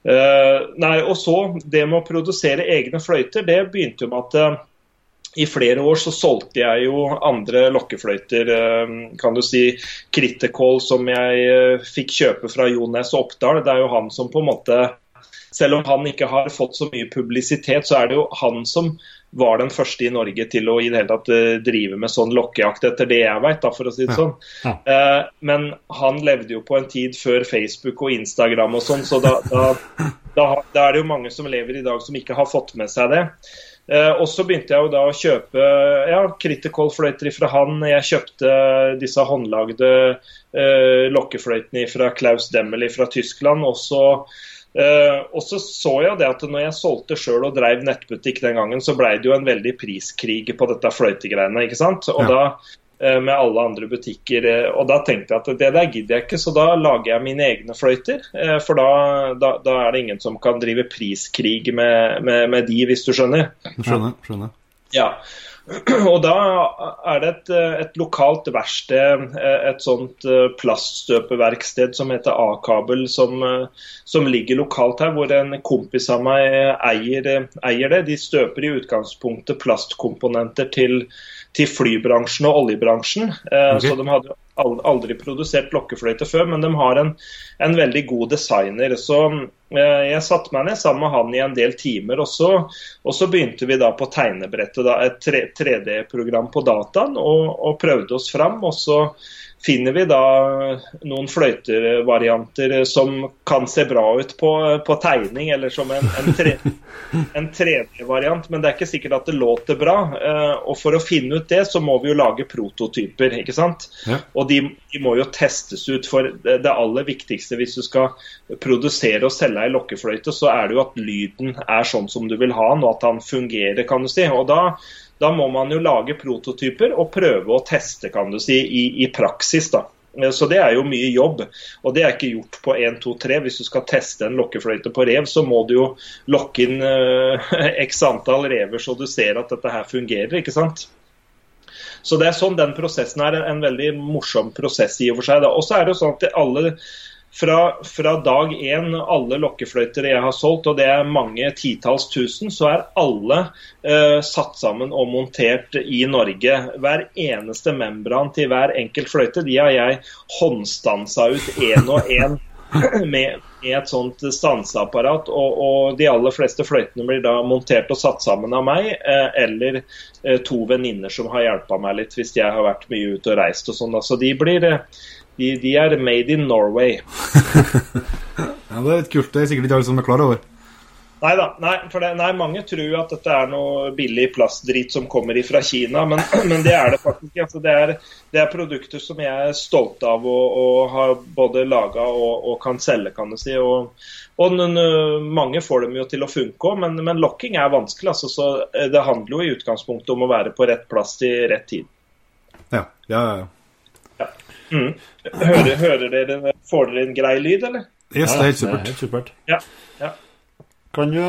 uh, nei, og så Det med å produsere egne fløyter, det begynte jo med at i flere år så solgte jeg jo andre lokkefløyter, eh, kan du si. Kritikål som jeg eh, fikk kjøpe fra Jo Næss Oppdal. Det er jo han som på en måte Selv om han ikke har fått så mye publisitet, så er det jo han som var den første i Norge til å i det hele tatt eh, drive med sånn lokkejakt, etter det jeg da, for å si det sånn. Ja. Ja. Men han levde jo på en tid før Facebook og Instagram og sånn, så da, da, da, da er det jo mange som lever i dag som ikke har fått med seg det. Eh, og så begynte jeg jo da å kjøpe ja, Critical-fløyter fra han. Jeg kjøpte disse håndlagde eh, lokkefløytene fra Klaus Demmel fra Tyskland. Og så, eh, så jeg det at når jeg solgte sjøl og drev nettbutikk den gangen, så blei det jo en veldig priskrig på dette fløytegreiene. ikke sant? Og ja. da med alle andre butikker. Eh, og Da tenkte jeg at det der gidder jeg ikke, så da lager jeg mine egne fløyter. Eh, for da, da, da er det ingen som kan drive priskrig med, med, med de, hvis du skjønner. Skjønner, skjønner. Ja. (clears throat) Og da er det et, et, lokalt verksted, et sånt plaststøpeverksted som heter A-kabel, som, som, ligger lokalt her, hvor en kompis av meg eier, eier det. De støper i utgangspunktet plastkomponenter til til flybransjen og oljebransjen. Eh, okay. Så de hadde aldri produsert lokkefløyte før, men de har en, en veldig god designer. Så Jeg satte meg ned sammen med han i en del timer, og så, og så begynte vi da på tegnebrettet, da, et 3D-program på dataen, og, og, prøvde oss fram. Og så finner vi da noen fløytevarianter som kan se bra ut på, på tegning, eller som en, en 3D-variant, (laughs) men det er ikke sikkert at det låter bra. Eh, og For å finne ut det, så må vi jo lage prototyper. ikke sant? Ja. Og de, de, må jo testes ut. For det, aller viktigste hvis du skal produsere og selge ei lokkefløyte, så er det jo at lyden er sånn som du vil ha den, og at den fungerer, kan du si. Og da da må man jo lage prototyper og prøve å teste kan du si, i, i praksis. da. Så det er jo mye jobb, og det er ikke gjort på 1, 2, 3. Hvis du skal teste en lokkefløyte på rev, så må du jo lokke inn uh, (laughs) x antall rever så du ser at dette her fungerer, ikke sant. Så det er sånn den prosessen er en veldig morsom prosess i og for seg. Og så er det jo sånn at alle fra, fra dag én, alle lokkefløyter jeg har solgt, og det er mange titalls tusen, så er alle uh, satt sammen og montert i Norge. Hver eneste membran til hver enkelt fløyte de har jeg håndstansa ut én og én. (laughs) Med, et sånt stanseapparat, og, og, de aller fleste fløytene blir da montert og satt sammen av meg, eh, eller eh, to venninner som har hjelpa meg litt hvis jeg har vært mye ute og reist og sånn. Så de blir eh, de, de, er made in Norway. (laughs) ja, Det er litt kult. Det er sikkert ikke alle som er klar over. Nei da. Nei, det, nei, mange tror at dette er noe billig plastdrit som kommer fra Kina, men, (clears throat) men, det er det faktisk ikke. Altså, det, er, det, er, produkter som jeg er stolt av å, å ha både laga og, og, kan selge, kan du si. Og, og mange får dem jo til å funke òg, men, men lokking er vanskelig. Altså, så det handler jo i utgangspunktet om å være på rett plass til rett tid. Ja, ja, ja. Mm. Hører, hører, dere, Får dere en grei lyd, eller? Yes, det er helt supert. Er helt supert. Ja, ja. Kan jo,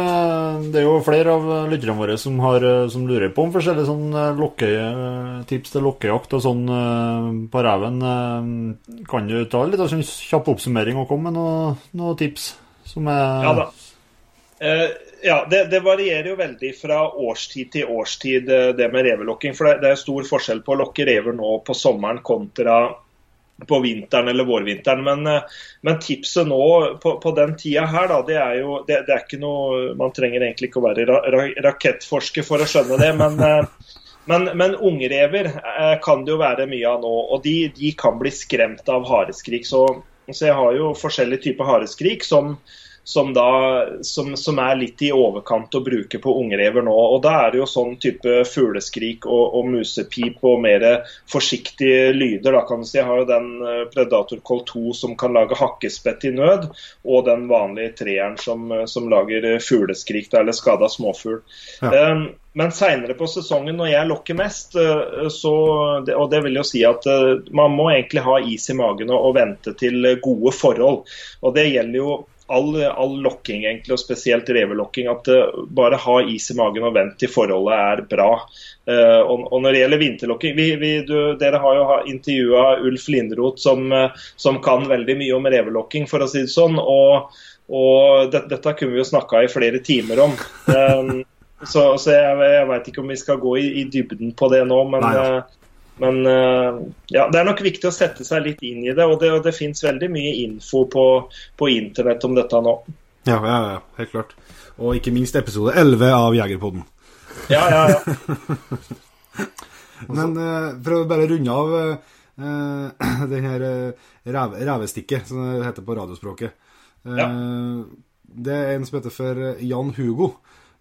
det er jo flere av lytterne våre som, har, som lurer på om forskjellige sånn lokke, tips til lokkejakt og sånn på reven. Kan du ta litt av sånn kjapp oppsummering og komme med noen noe tips som er Ja da. Eh, ja, det, det, varierer jo veldig fra årstid til årstid, det med revelokking. For det, det er stor forskjell på å lokke rever nå på sommeren kontra på vinteren eller vårvinteren. Men, eh, men tipset nå på, på, den tida her, da, det er jo det, det, er ikke noe Man trenger egentlig ikke å være ra, ra, rakettforsker for å skjønne det. Men, eh, men, men ungrever eh, kan det jo være mye av nå. Og de, de kan bli skremt av hareskrik. Så, så jeg har jo forskjellige typer hareskrik som som, da, som, som, er litt i overkant å bruke på ungrever nå. Og Da er det jo sånn type fugleskrik og, og musepip og mer forsiktige lyder. da kan du si. Jeg har jo den eh, Predator Col 2 som kan lage hakkespett i nød, og den vanlige treeren som, som lager fugleskrik eller skada småfugl. Ja. Um, men seinere på sesongen, når jeg lokker mest, eh, så, og det vil jo si at man må egentlig ha is i magen og, og vente til gode forhold. Og Det gjelder jo all, all lokking, egentlig, og spesielt revelokking, at uh, bare ha is i magen og vent til forholdet er bra. Uh, og, og, Når det gjelder vinterlokking vi, vi, du, Dere har jo intervjua Ulf Lindroth, som, uh, som, kan veldig mye om revelokking, for å si det sånn. Og, og det, dette kunne vi jo snakka i flere timer om. Um, (laughs) så, så, jeg, jeg veit ikke om vi skal gå i, i, dybden på det nå, men Nei, men uh, ja, det er nok viktig å sette seg litt inn i det, og det, og det fins veldig mye info på, på, internett om dette nå. Ja, ja, ja, helt klart. Og ikke minst episode 11 av Jegerpodden. Ja, ja, ja. (laughs) Men uh, for å bare runde av (clears throat) uh, den her rev, revestikket, som det heter på radiospråket. Ja. Det er en som heter for Jan Hugo.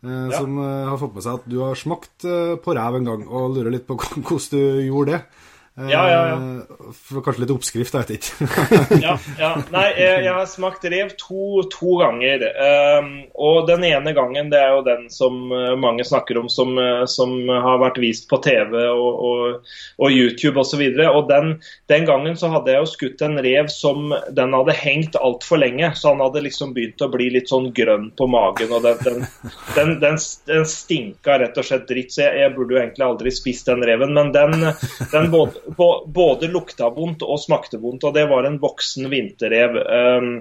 Eh, ja. som uh, har fått med seg at du har smakt uh, på ræv en gang, og lurer litt på (laughs) hvordan du gjorde det. Ja, ja, ja. For kanskje litt oppskrift, jeg vet ikke. (laughs) ja, ja. Nei, jeg, jeg, har smakt rev to, to ganger. Um, og den ene gangen, det er jo den som uh, mange snakker om som, uh, som har vært vist på TV og, og, og YouTube osv. Og, så og den, den, gangen så hadde jeg jo skutt en rev som den hadde hengt altfor lenge. Så han hadde liksom begynt å bli litt sånn grønn på magen. Og den, den, den, den, den stinka rett og slett dritt. Så jeg, jeg, burde jo egentlig aldri spist den reven. Men den, den både både lukta vondt og smakte vondt, og det var en voksen vinterrev. Um,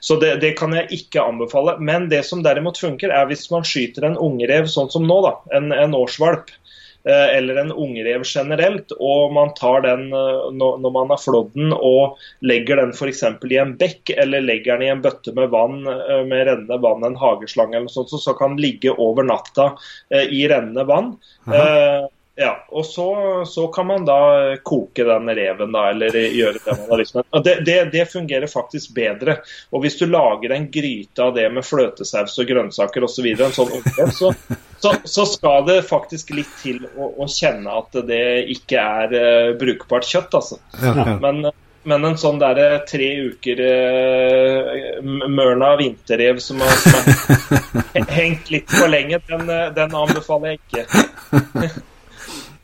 så det, det, kan jeg ikke anbefale. Men det som derimot funker, er hvis man skyter en ungrev sånn som nå, da, en, en årsvalp. eller en ungrev generelt, og man tar den når man har flådd den og legger den f.eks. i en bekk, eller legger den i en bøtte med vann med rennende vann, en hageslange eller noe sånt, så kan den ligge over natta i rennende vann. Aha. Ja, og så, så, kan man da koke den reven, da, eller gjøre det man har lyst til. Det, det, det, fungerer faktisk bedre. Og hvis du lager en gryte av det med fløtesaus og grønnsaker osv., så, sånn så, så, så, skal det faktisk litt til å, å kjenne at det ikke er uh, brukbart kjøtt, altså. Ja, ja. Men, men en sånn der tre uker uh, mørna vinterrev som har, som har (laughs) hengt litt for lenge, den, eh, den anbefaler jeg ikke. (laughs)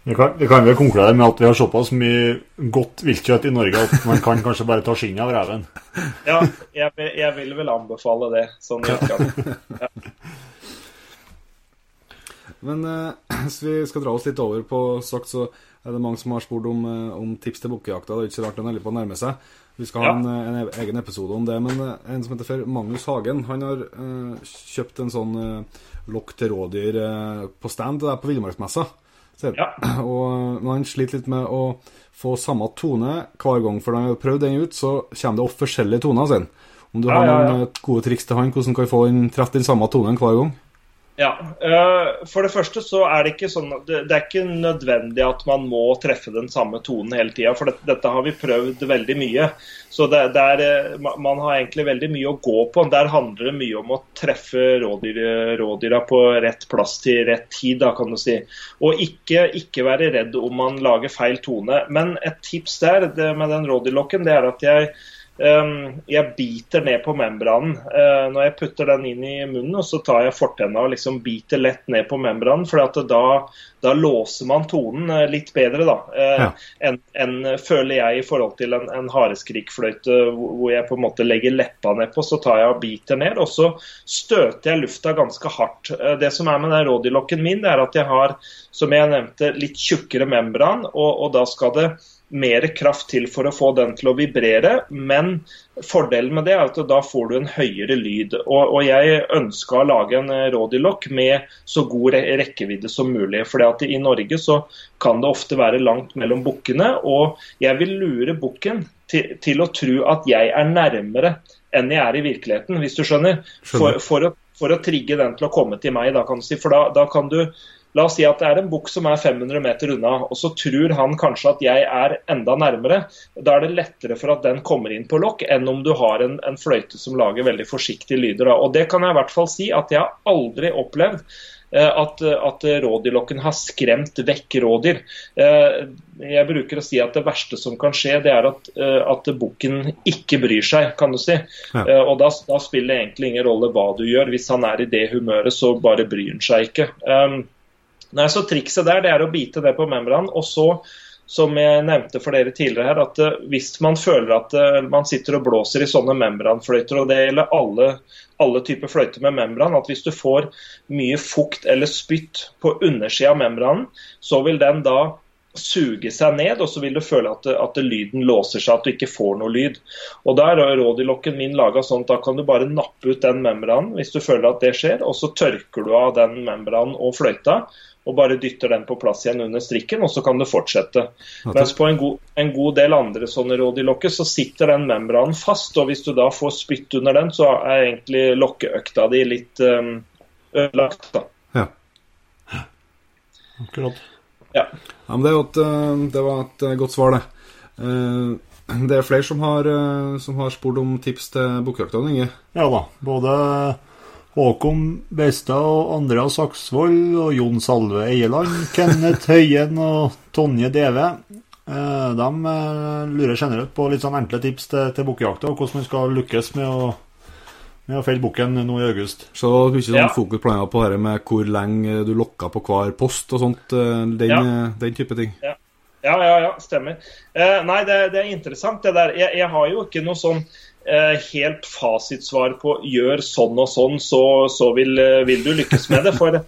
Vi kan, vi kan vel konkludere med at vi har såpass mye godt viltkjøtt i Norge at man kan kanskje bare ta skinnet av reven. Ja, jeg, jeg, vil vel anbefale det. Sånn ja. Men eh, hvis vi skal dra oss litt over på sagt, så er det mange som har spurt om, eh, om tips til bukkejakta. Det er ikke så rart den holder på å nærme seg. Vi skal ha en, eh, en, e-, egen episode om det. Men eh, en som heter Magnus Hagen, han har eh, kjøpt en sånn eh, lokk til rådyr på stand der på Villmarksmessa. Ja. (clears throat) Og man sliter litt med å få samme tone hver gang, for når man har prøvd den ut, så kommer det opp forskjellige toner. Sin. Om du ja, har noen ja, gode triks til han, hvordan kan få den, treffe den samme tonen hver gang? Ja, eh, For det første så er det ikke sånn det, er ikke nødvendig at man må treffe den samme tonen hele tida. For dette, dette, har vi prøvd veldig mye. Så det, det er, eh, man har egentlig veldig mye å gå på. Der handler det mye om å treffe rådyr, rådyra på rett plass til rett tid, da, kan du si. Og ikke, ikke være redd om man lager feil tone. Men et tips der med den rådyrlokken, det er at jeg jeg biter ned på membranen. Eh, når jeg putter den inn i munnen, og så tar jeg fortenna og liksom biter lett ned på membranen. For da, da, låser man tonen eh, litt bedre da, eh, ja. enn en, føler jeg i forhold til en, en hareskrikfløyte hvor jeg på en måte legger leppa nedpå. Så tar jeg og biter ned, og så støter jeg lufta ganske hardt. Det som er med den rådyrlokken min, det er at jeg har, som jeg nevnte, litt tjukkere membran, og, og da skal det mer kraft til for å få den til å vibrere. Men fordelen med det er at da får du en høyere lyd. Og, og jeg ønska å lage en rådyrlokk med så god rekkevidde som mulig. For i Norge så kan det ofte være langt mellom bukkene. Og jeg vil lure bukken til, til, å tro at jeg er nærmere enn jeg er i virkeligheten, hvis du skjønner. For, for, å, for å, trigge den til å komme til meg, da kan du si. For da, da kan du La oss si at det er en bukk som er 500 meter unna, og så tror han kanskje at jeg er enda nærmere. Da er det lettere for at den kommer inn på lokk, enn om du har en, en fløyte som lager veldig forsiktige lyder. Da. Og Det kan jeg i hvert fall si at jeg har aldri opplevd eh, at, at rådyrlokken har skremt vekk rådyr. Eh, jeg bruker å si at det verste som kan skje, det er at, eh, at bukken ikke bryr seg, kan du si. Ja. Og da, da, spiller det egentlig ingen rolle hva du gjør. Hvis han er i det humøret, så bare bryr han seg ikke. Nei, så Trikset der det er å bite det på membranen. Og så, som jeg nevnte for dere tidligere her, at uh, hvis man føler at uh, man sitter og blåser i sånne membranfløyter, og det gjelder alle, alle typer fløyter med membran, at hvis du får mye fukt eller spytt på undersida av membranen, så vil den da suge seg ned, og så vil du føle at, at lyden låser seg, at du ikke får noe lyd. Og Da er rådyrlokken min laga sånn at da kan du bare nappe ut den membranen hvis du føler at det skjer, og så tørker du av den membranen og fløyta og bare dytter den på plass igjen under strikken, og så kan det fortsette. Mens på en god, en god del andre sånne rådyrlokker så sitter den membranen fast, og hvis du da får spytt under den, så er egentlig lokkeøkta di litt um, ødelagt. da. Ja. Akkurat. Ja. ja men det, et, eh, det, var et eh, godt svar, det. Eh, det er flere som har, som har spurt om tips til bukkjakta, Inge? Ja da. Både Håkon Beistad og Andreas Saksvold og Jon Salve Eieland, Kenneth Høyen og Tonje Deve. Eh, de eh, lurer generelt på litt sånn enkle tips til, til bukkejakta, og hvordan man skal lykkes med å, med å felle bukken nå i august. Så du ikke sånn ja. fokus på det med hvor lenge du lokker på hver post og sånt, eh, den, ja. den type ting? Ja, ja, ja, ja stemmer. Eh, nei, det, det, er interessant det der. Jeg, jeg har jo ikke noe sånn helt fasitsvar på gjør sånn og sånn, så, så vil, eh, vil, du lykkes med det. For,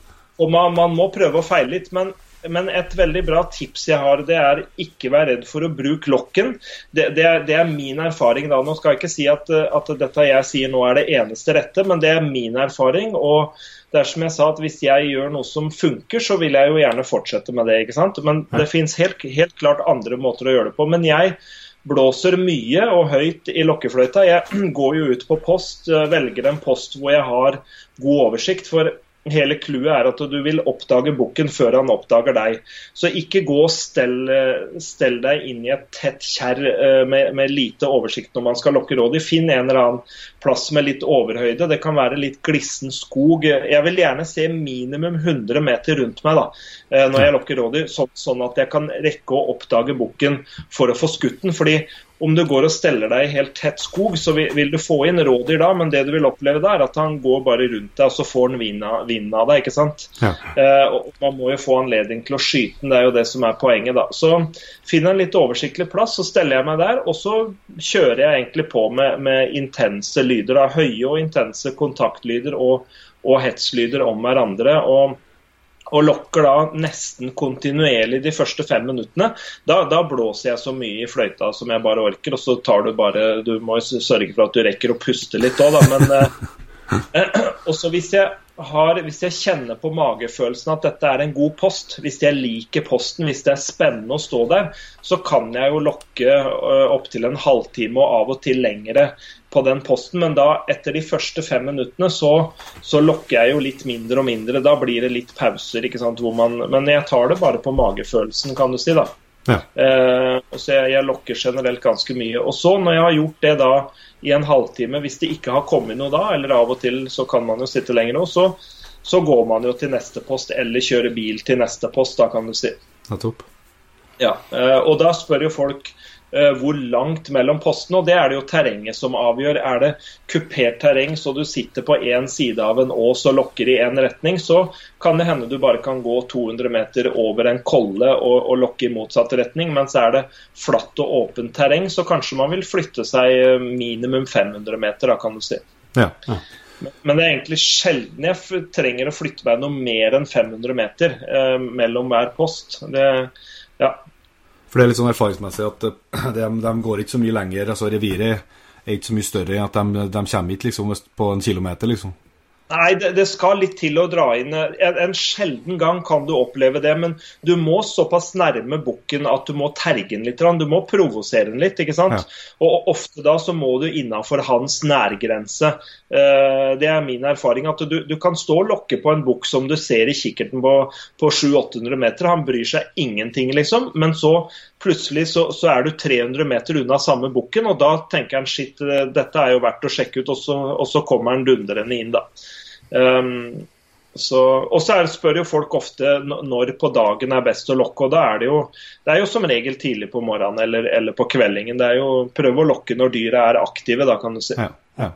man, man, må prøve å feile litt. Men men, et veldig bra tips jeg har, det er ikke være redd for å bruke lokken. Det, det, er, det er, min erfaring. da. Nå skal jeg ikke si at, at, dette jeg sier nå er det eneste rette, men det er min erfaring. og det er som jeg sa, at Hvis jeg gjør noe som funker, så vil jeg jo gjerne fortsette med det. ikke sant? Men det finnes helt, helt klart andre måter å gjøre det på. Men jeg blåser mye og høyt i lokkefløyta. Jeg går jo ut på post, velger en post hvor jeg har god oversikt. For Hele clouet er at du vil oppdage bukken før han oppdager deg. Så ikke gå og stell, stell deg inn i et tett kjerr eh, med, med, lite oversikt når man skal lokke rådyr. Finn en eller annen plass med litt overhøyde. Det kan være litt glissen skog. Jeg vil gjerne se minimum 100 meter rundt meg da, eh, når jeg lokker rådyr, sånn, sånn at jeg kan rekke å oppdage bukken for å få skutt den. Fordi om du går og steller deg i helt tett skog, så vil, du få inn rådyr da, men det du vil oppleve da, er at han går bare rundt deg, og så får han vinden av, deg. ikke sant? Ja. Eh, og Man må jo få anledning til å skyte den, det er jo det som er poenget. da. Så finner en litt oversiktlig plass, så steller jeg meg der, og så kjører jeg egentlig på med, med intense lyder. da, Høye og intense kontaktlyder og, og hetslyder om hverandre. og og lokker da nesten kontinuerlig de første fem minuttene. Da, da, blåser jeg så mye i fløyta som jeg bare orker, og så tar du bare Du må sørge for at du rekker å puste litt òg, da, men eh, (laughs) også hvis jeg har, hvis jeg kjenner på magefølelsen at dette er en god post, hvis jeg liker posten, hvis det er spennende å stå der, så kan jeg jo lokke uh, opptil en halvtime og av og til lengre på den posten. Men da, etter de første fem minuttene, så, så lokker jeg jo litt mindre og mindre. Da blir det litt pauser, ikke sant, hvor man Men jeg tar det bare på magefølelsen, kan du si, da. Ja. Uh, så jeg, jeg lokker generelt ganske mye. Og så, når jeg har gjort det da i en halvtime. Hvis det ikke har kommet noe da, eller av og til så kan man jo sitte lenger nå, så, så går man jo til neste post eller kjører bil til neste post, da kan du si. Ja, eh, og da spør jo folk Eh, hvor langt mellom postene. og Det er det jo terrenget som avgjør. Er det kupert terreng så du sitter på én side av en ås og lokker i én retning, så kan det hende du bare kan gå 200 meter over en kolle og, og lokke i motsatt retning. Mens er det flatt og åpent terreng, så kanskje man vil flytte seg eh, minimum 500 meter, da kan du si. Ja, ja. Men det er egentlig sjelden jeg trenger å flytte meg noe mer enn 500 meter eh, mellom hver post. Det, ja, for det er litt sånn erfaringsmessig at eh, (clears throat) de, de går ikke så mye lenger. altså Reviret er ikke så mye større enn at de, de kommer ikke liksom på en kilometer, liksom. Nei, det, det, skal litt til å dra inn. En, en, sjelden gang kan du oppleve det, men du må såpass nærme bukken at du må terge den litt. Du må provosere den litt. ikke sant? Ja. Og ofte da så må du innafor hans nærgrense. Uh, det er min erfaring. at du, du, kan stå og lokke på en bukk som du ser i kikkerten på, på 700-800 meter. Han bryr seg ingenting, liksom. Men så plutselig så, så er du 300 meter unna samme bukken, og da tenker han shit, dette er jo verdt å sjekke ut, og så, og så kommer han dundrende inn, da. Um, og så spør jo folk ofte når på dagen er best å lokke. og da er Det jo det er jo som regel tidlig på morgenen eller, eller på kveldingen. det er jo Prøv å lokke når dyra er aktive, da kan du si. Ja, ja.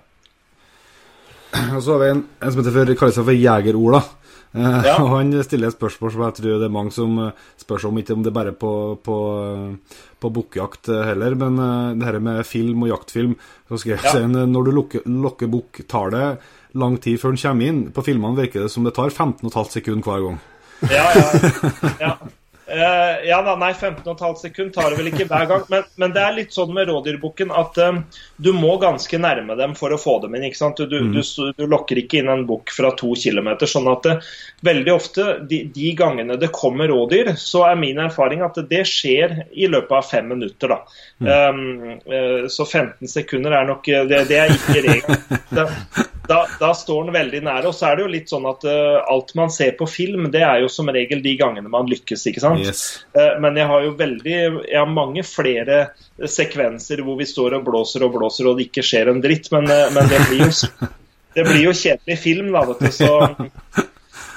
(clears throat) Og så har vi en, en som heter for, kaller seg for Jeger-Ola. Eh, ja. (laughs) og Han stiller et spørsmål som jeg tror det er mange som eh, spør seg om, ikke om det er bare på, på, på bukkjakt heller, men det her med film og jaktfilm. Så skal jeg ja. si, Når du lokker, lokker bukk, tar det lang tid før den kommer inn. På filmene virker det som det tar 15,5 sekunder hver gang. Ja, ja. ja. (laughs) Uh, ja da, nei, 15,5 sekunder tar det vel ikke hver gang. Men, men, det er litt sånn med rådyrbukken at um, du må ganske nærme dem for å få dem inn. ikke sant? Du, mm. du, du lokker ikke inn en bukk fra to kilometer. Sånn at det, eh, veldig ofte, de, de, gangene det kommer rådyr, så er min erfaring at det skjer i løpet av fem minutter. da. Mm. Um, uh, så 15 sekunder er nok Det, det er ikke regelen. (laughs) Da, da, står den veldig nære. Og så er det jo litt sånn at uh, alt man ser på film, det er jo som regel de gangene man lykkes, ikke sant. Yes. Uh, men jeg har jo veldig Jeg har mange flere sekvenser hvor vi står og blåser og blåser og det ikke skjer en dritt. Men, uh, men det, blir jo, (laughs) det blir jo kjedelig film, da, vet du. Så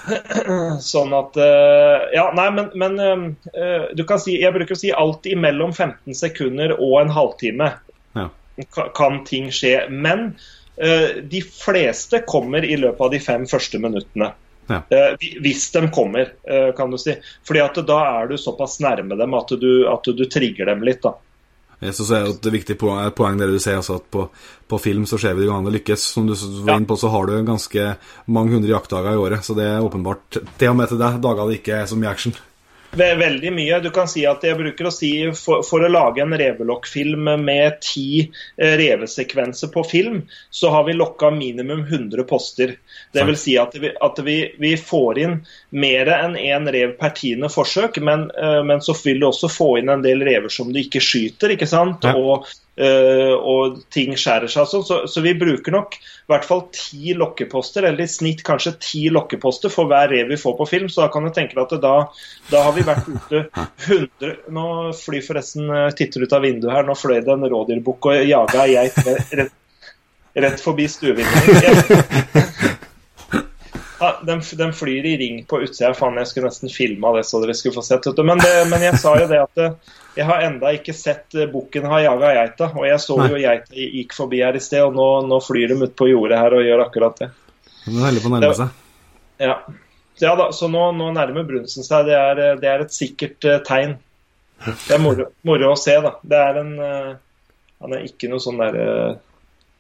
(clears throat) Sånn at Ja, nei, men, men du kan si Jeg bruker å si alt imellom 15 sekunder og en halvtime ja. kan ting skje. Men Eh, de fleste kommer i løpet av de fem første minuttene. Ja. Eh, hvis de kommer, eh, kan du si. Fordi at da er du såpass nærme dem at du, at du trigger dem litt. da. Jeg synes det er et viktig poeng, poeng der du sier altså at på, på, film så ser vi det gangene lykkes. Som du var inne på, så har du ganske mange hundre jaktdager i året. Så det er åpenbart til og med til deg dager det ikke er så mye action. Veldig mye. Du kan si at jeg bruker å si for, for å lage en revelokkfilm med ti eh, revesekvenser på film, så har vi lokka minimum 100 poster. Det vil si at vi, at vi, vi får inn mer enn én en rev per tiende forsøk, men, eh, men, så vil du også få inn en del rever som du ikke skyter. ikke sant? Og og ting skjærer seg sånn. Så, så, vi bruker nok i hvert fall ti lokkeposter, eller i snitt kanskje ti lokkeposter for hver rev vi får på film. Så da kan du tenke deg at da, da har vi vært ute 100 Nå flyr forresten eh, titter ut av vinduet her, nå fløy det en rådyrbukk og jaga ei geit rett, rett, forbi stuevinduet. Ja, den, den, flyr i ring på utsida. Faen, jeg skulle nesten filma det så dere skulle få sett. Men, det, men jeg sa jo det at jeg har enda ikke sett uh, bukken ha jaga geita. Og jeg så Nei. jo geita gikk forbi her i sted, og nå, nå flyr de ut på jordet her og gjør akkurat det. Det er på å nærme seg. Ja. ja da, så nå, nå nærmer brunsten seg. Det er, det er et sikkert uh, tegn. Det er moro, moro, å se, da. Det er en uh, Han er ikke noe sånn derre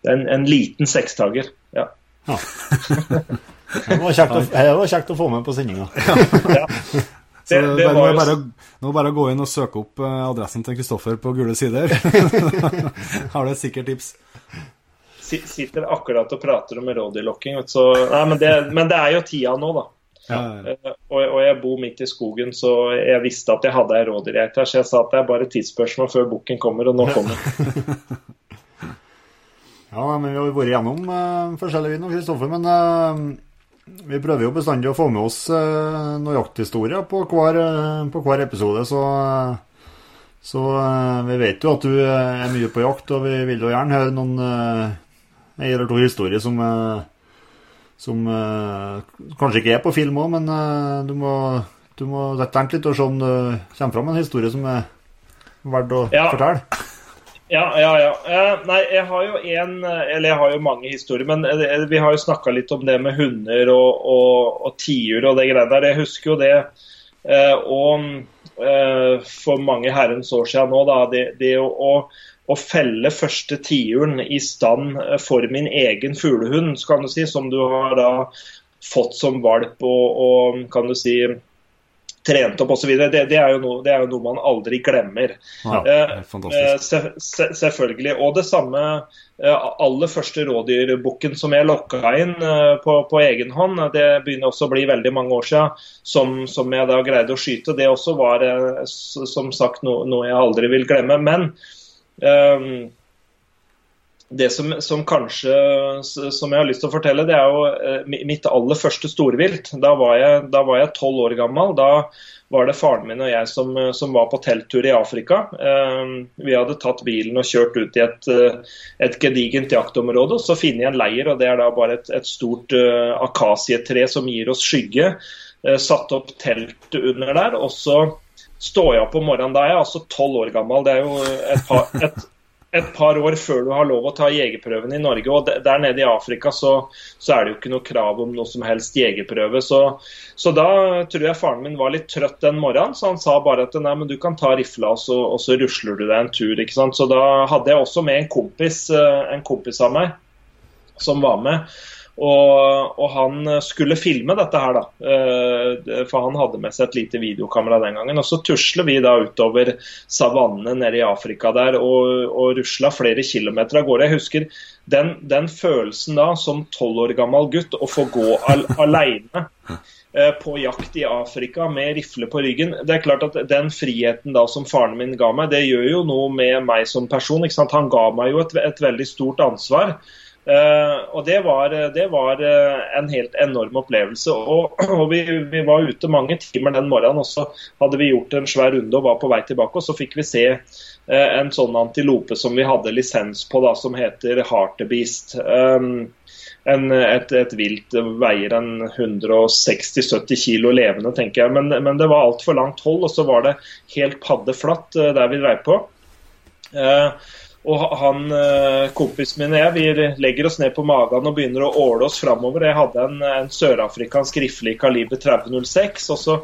Det er en, en liten sekstager. Ja. ja. (laughs) det, var å, det var kjekt å få med på sendinga. ja. (laughs) Så det, det må bare, nå bare gå inn og søke opp eh, adressen til Kristoffer på Gule sider. (laughs) Har du et sikkert tips? Sitter akkurat og prater om rådyrlokking. Men, men, det er jo tida nå, da. Ja, ja. Eh, og, og, jeg bor midt i skogen, så jeg visste at jeg hadde ei rådyrgeit her. Så jeg sa at det er bare tidsspørsmål før bukken kommer, og nå kommer (laughs) Ja, men vi har vært gjennom uh, forskjellige og Kristoffer. Men uh, vi prøver jo bestandig å få med oss uh, noen jakthistorier på uh, på hver episode, så, så vi vet jo at du er mye på jakt, og vi vil jo gjerne høre noen en eller to historier som, som kanskje ikke er på film òg, men du må, du må tenke litt og se om det kommer fram en historie som er verdt å ja. fortelle. Ja, ja, ja. Eh, nei, jeg har jo en Eller jeg har jo mange historier, men eh, vi har jo snakka litt om det med hunder og, og, og tiur og det greiene der. Jeg husker jo det. Eh, og for mange herrens år siden nå, da, det, det å, å, felle første tiuren i stand for min egen fuglehund, kan du si, som du har da fått som valp og, og kan du si trent opp osv. Det, det, er jo noe, det er jo noe man aldri glemmer. Ja, eh, se, selvfølgelig. Og det samme eh, aller første rådyrbukken som jeg lokka inn eh, på, på, egen hånd, det begynner også å bli veldig mange år siden, som, som jeg da greide å skyte. Det også var som sagt noe, noe jeg aldri vil glemme. Men um, det som, som, kanskje som jeg har lyst til å fortelle, det er jo eh, mitt aller første storvilt. Da var jeg tolv år gammel. Da var det faren min og jeg som, som var på telttur i Afrika. Eh, vi hadde tatt bilen og kjørt ut i et, eh, et gedigent jaktområde. og Så finner jeg en leir, og det er da bare et, et stort akasietre som gir oss skygge. Satt opp telt under der. og så står jeg opp om morgenen. Da er jeg altså tolv år gammel. Det er jo et par, et, et par år før du har lov å ta jegerprøven i Norge. og Der nede i Afrika så, så, er det jo ikke noe krav om noe som helst jegerprøve. Så, så, da tror jeg faren min var litt trøtt den morgenen, så han sa bare at nei, men du kan ta rifla og så, og så rusler du deg en tur. ikke sant? Så da hadde jeg også med en kompis, eh, en kompis av meg som var med. Og, og, han skulle filme dette her, da. Eh, for han hadde med seg et lite videokamera den gangen. Og så tusler vi da utover savannene nede i Afrika der og, og rusla flere kilometer av gårde. Jeg husker den, den følelsen da, som tolv år gammel gutt, å få gå al (laughs) aleine eh, på jakt i Afrika med rifle på ryggen. Det er klart at Den friheten da som faren min ga meg, det gjør jo noe med meg som person. Han ga meg jo et, et veldig stort ansvar. Uh, og det var, det var uh, en helt enorm opplevelse. Og, (clears throat) og vi, vi, var ute mange timer den morgenen, og så hadde vi gjort en svær runde og var på vei tilbake. Og så fikk vi se en sånn antilope som vi hadde lisens på, da, som heter Hartebeast. Um, en, et, et, vilt veier en 160-70 kilo levende, tenker jeg. Men, men det var altfor langt hold, og så var det helt paddeflatt der vi dreiv på. Uh, Og han, eh, kompisen min og jeg vi legger oss ned på magen og begynner å åle oss framover. Jeg hadde en, en sørafrikansk rifle i kaliber 3006, og så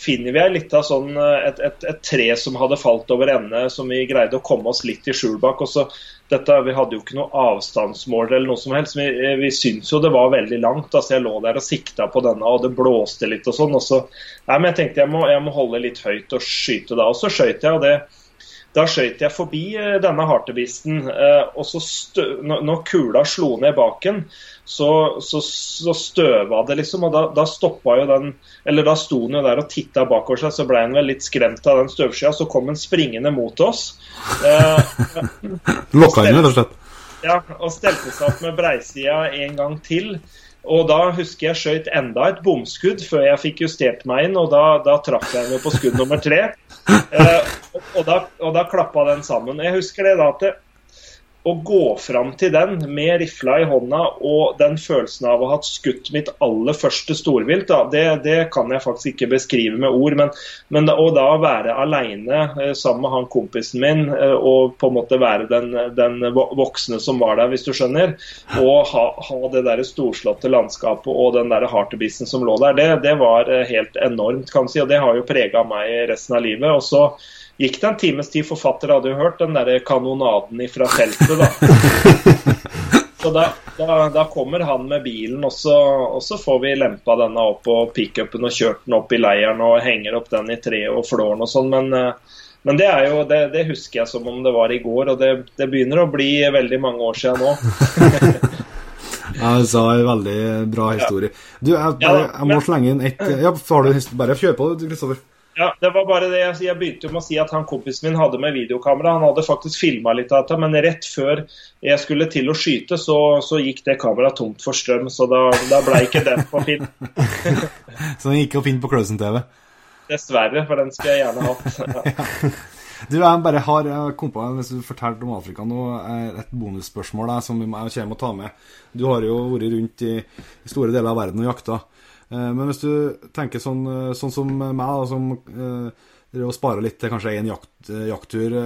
finner vi litt av sånn, eh, et, et, et, tre som hadde falt over ende, som vi greide å komme oss litt i skjul bak. og så dette, Vi hadde jo ikke noe avstandsmål eller noe som helst. Vi, vi syntes jo det var veldig langt. altså Jeg lå der og sikta på denne, og det blåste litt og sånn. og så, nei, men Jeg tenkte jeg må, jeg må holde litt høyt og skyte da. Og så skøyt jeg, og det da skøyt jeg forbi eh, denne hartebisten, eh, og så stø, når kula slo ned baken, så, så, så støva det, liksom. Og da, da stoppa jo den Eller da sto den jo der og titta bakover seg, så ble han vel litt skremt av den støvskya. Så kom han springende mot oss. Eh, (laughs) Lokka inn, rett og slett? Ja, og stelte seg opp med breisida en gang til. Og da husker jeg skøyt enda et bomskudd før jeg fikk justert meg inn, og da, da traff jeg jo på skudd nummer tre. (laughs) Eh, og, og, da, og da klappa den sammen. Jeg husker det da at det, å gå fram til den med rifla i hånda og den følelsen av å ha skutt mitt aller første storvilt, da, det, det, kan jeg faktisk ikke beskrive med ord. Men, men å da være aleine eh, sammen med han kompisen min eh, og på en måte være den, den, voksne som var der, hvis du skjønner, og ha, ha det der storslåtte landskapet og den der hartebisen som lå der, det, det var eh, helt enormt, kan du si. Og det har jo prega meg resten av livet. og så gikk det en times tid. Forfatter hadde jo hørt den der kanonaden ifra feltet, da. (laughs) Så da, da, da, kommer han med bilen, og så, og så får vi lempa denne opp på pickupen og kjørt den opp i leiren og henger opp den i treet og flåren og sånn. Men, eh, men det, er jo, det, det, husker jeg som om det var i går, og det, det begynner å bli veldig mange år siden nå. (laughs) ja, du sa en veldig bra historie. Du, jeg, bare, jeg må slenge inn ett ja, Bare kjør på, Kristoffer. Ja, det var bare det. Jeg begynte jo med å si at han kompisen min hadde med videokamera. Han hadde faktisk filma litt av dette, men rett før jeg skulle til å skyte, så, så gikk det kameraet tomt for strøm. Så da, da ble ikke den på film. (laughs) så den gikk opp inn på Cløsen TV? Dessverre, for den skulle jeg gjerne hatt. (laughs) Ja. Du, jeg bare har kom på, Hvis du fortalte om Afrika nå, et bonusspørsmål der, som jeg kommer å ta med. Du har jo vært rundt i, i store deler av verden og jakta. Eh, men hvis du tenker sånn, eh, sånn som meg, da, som eh, sparer litt til kanskje én jakt, jakttur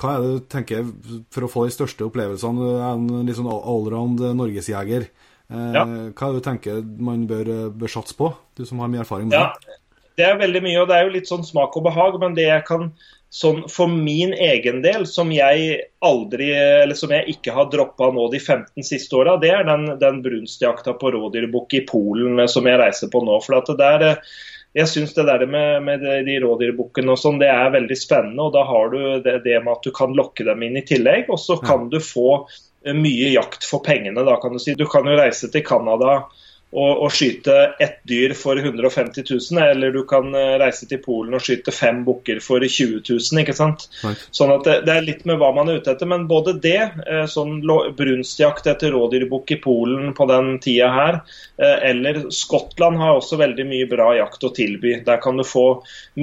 hva er det du tenker for å få de største opplevelsene? Du er en litt sånn allround norgesjeger. Ja. Hva er det du tenker man bør, bør, satse på, du som har mye erfaring med det? Ja, det er veldig mye, og det er jo litt sånn smak og behag. Men det jeg kan sånn for min egen del, som jeg aldri, eller som jeg ikke har droppa nå de 15 siste åra, det er den, den brunstjakta på rådyrbukk i Polen eh, som jeg reiser på nå. for at det der, eh, jeg syns det der med, med de rådyrbukkene og sånn, det er veldig spennende. og Da har du det, det, med at du kan lokke dem inn i tillegg, og så kan du få eh, mye jakt for pengene. da kan Du si. Du kan jo reise til Canada å, skyte ett dyr for 150 000, eller du kan eh, reise til Polen og skyte fem bukker for 20 000. ikke sant? Sånn at det, det, er litt med hva man er ute etter. Men både det, eh, sånn brunstjakt etter rådyrbukk i Polen på den tida her, eh, eller Skottland har også veldig mye bra jakt å tilby. Der kan du få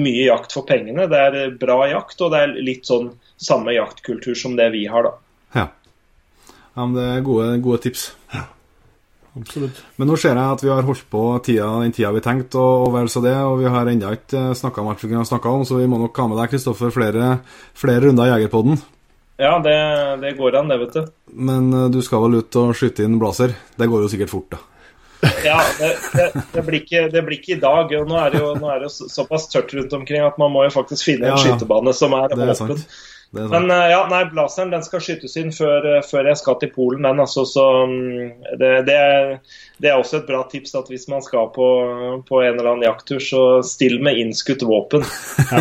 mye jakt for pengene. Det er bra jakt, og det er litt sånn samme jaktkultur som det vi har, da. Ja. ja men det er gode, gode tips. Ja. Absolutt. Men nå ser jeg at vi har holdt på tida, den tida vi tenkte, og, og vel så det. Og vi har ennå ikke eh, snakka om alt vi kunne snakka om, så vi må nok ha med deg, Kristoffer, flere, flere runder i Jegerpodden. Ja, det, det, går an, det, vet du. Men uh, du skal vel ut og skyte inn blazer? Det går jo sikkert fort, da. (laughs) ja, det, det, det, blir ikke, det, blir ikke, i dag. og Nå er det jo, nå er det såpass tørt rundt omkring at man må jo faktisk finne en ja, ja. skytebane som er, er åpen. Sant. Men uh, ja, nei, Blazeren den skal skytes inn før, uh, før jeg skal til Polen. Den, altså, så um, det, det, er, det, er, også et bra tips at hvis man skal på, på en eller annen jakttur, så still med innskutt våpen.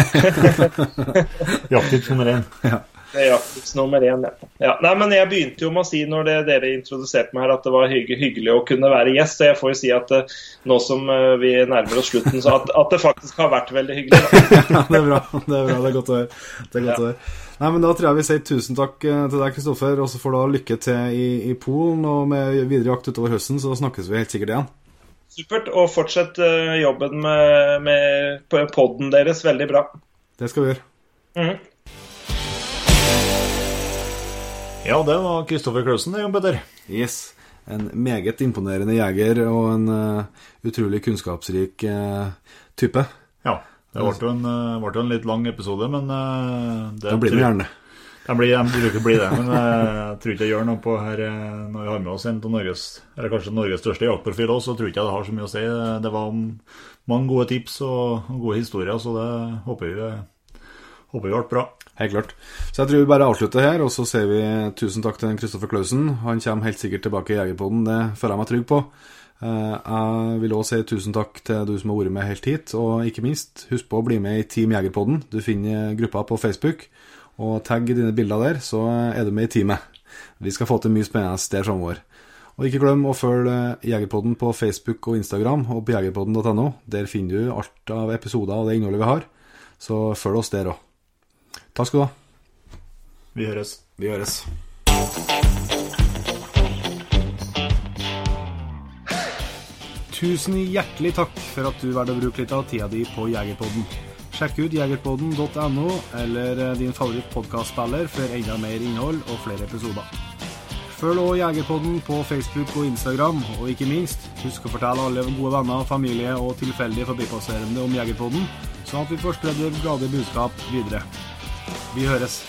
(laughs) (laughs) Jakttips nummer én. Ja. Det er jakttips nummer én, ja. ja. Nei, men jeg begynte jo med å si når det, dere introduserte meg her, at det var hygg, hyggelig å kunne være gjest. Og jeg får jo si at uh, nå som vi nærmer oss slutten, så at, at, det faktisk har vært veldig hyggelig. (laughs) ja, det er bra. Det er, bra. Det er godt å høre. Det er godt å høre. Nei, men Da tror jeg vi sier tusen takk eh, til deg, Kristoffer. Og så får du ha lykke til i, i Polen og med videre jakt utover høsten, så snakkes vi helt sikkert igjen. Supert. Og fortsett jobben med, med podden deres. Veldig bra. Det skal vi gjøre. Mm -hmm. Ja, det var Kristoffer Klausen, det, Jon Petter. Yes. En meget imponerende jeger og en uh, utrolig kunnskapsrik uh, type. Ja. Det ble jo en, uh, en, litt lang episode, men det, det blir det gjerne. De, blir, de bruker bli det, men jeg tror ikke jeg gjør noe på her når vi har med oss en av Norges eller kanskje Norges største jaktprofil òg, så tror ikke jeg det har så mye å si. Det var mange gode tips og gode historier, så det håper vi, håper vi ble bra. Helt klart. Så jeg tror vi bare avslutter her, og så sier vi tusen takk til Kristoffer Klausen. Han kommer helt sikkert tilbake i Jegerpoden, det føler jeg meg trygg på. Eh, jeg vil òg si tusen takk til du som har vært med helt hit, og ikke minst, husk på å bli med i Team Jegerpoden. Du finner gruppa på Facebook og tagg dine bilder der, så er du med i teamet. Vi skal få til mye spennende der framover. Og ikke glem å følge Jegerpodden på Facebook og Instagram og på jegerpodden.no. Der finner du alt av episoder og det innholdet vi har. Så følg oss der òg. Takk skal du ha. Vi høres. Vi høres. Tusen hjertelig takk for at du valgte å bruke litt av tida di på Jegerpodden. Sjekk ut jegerpodden.no eller eh, din favorittpodkastspiller for enda mer innhold og flere episoder. Følg også Jegerpodden på Facebook og Instagram, og ikke minst, husk å fortelle alle gode venner, familie og tilfeldige forbipasserende om Jegerpodden, sånn at vi får spredd det glade budskap videre. Vi høres.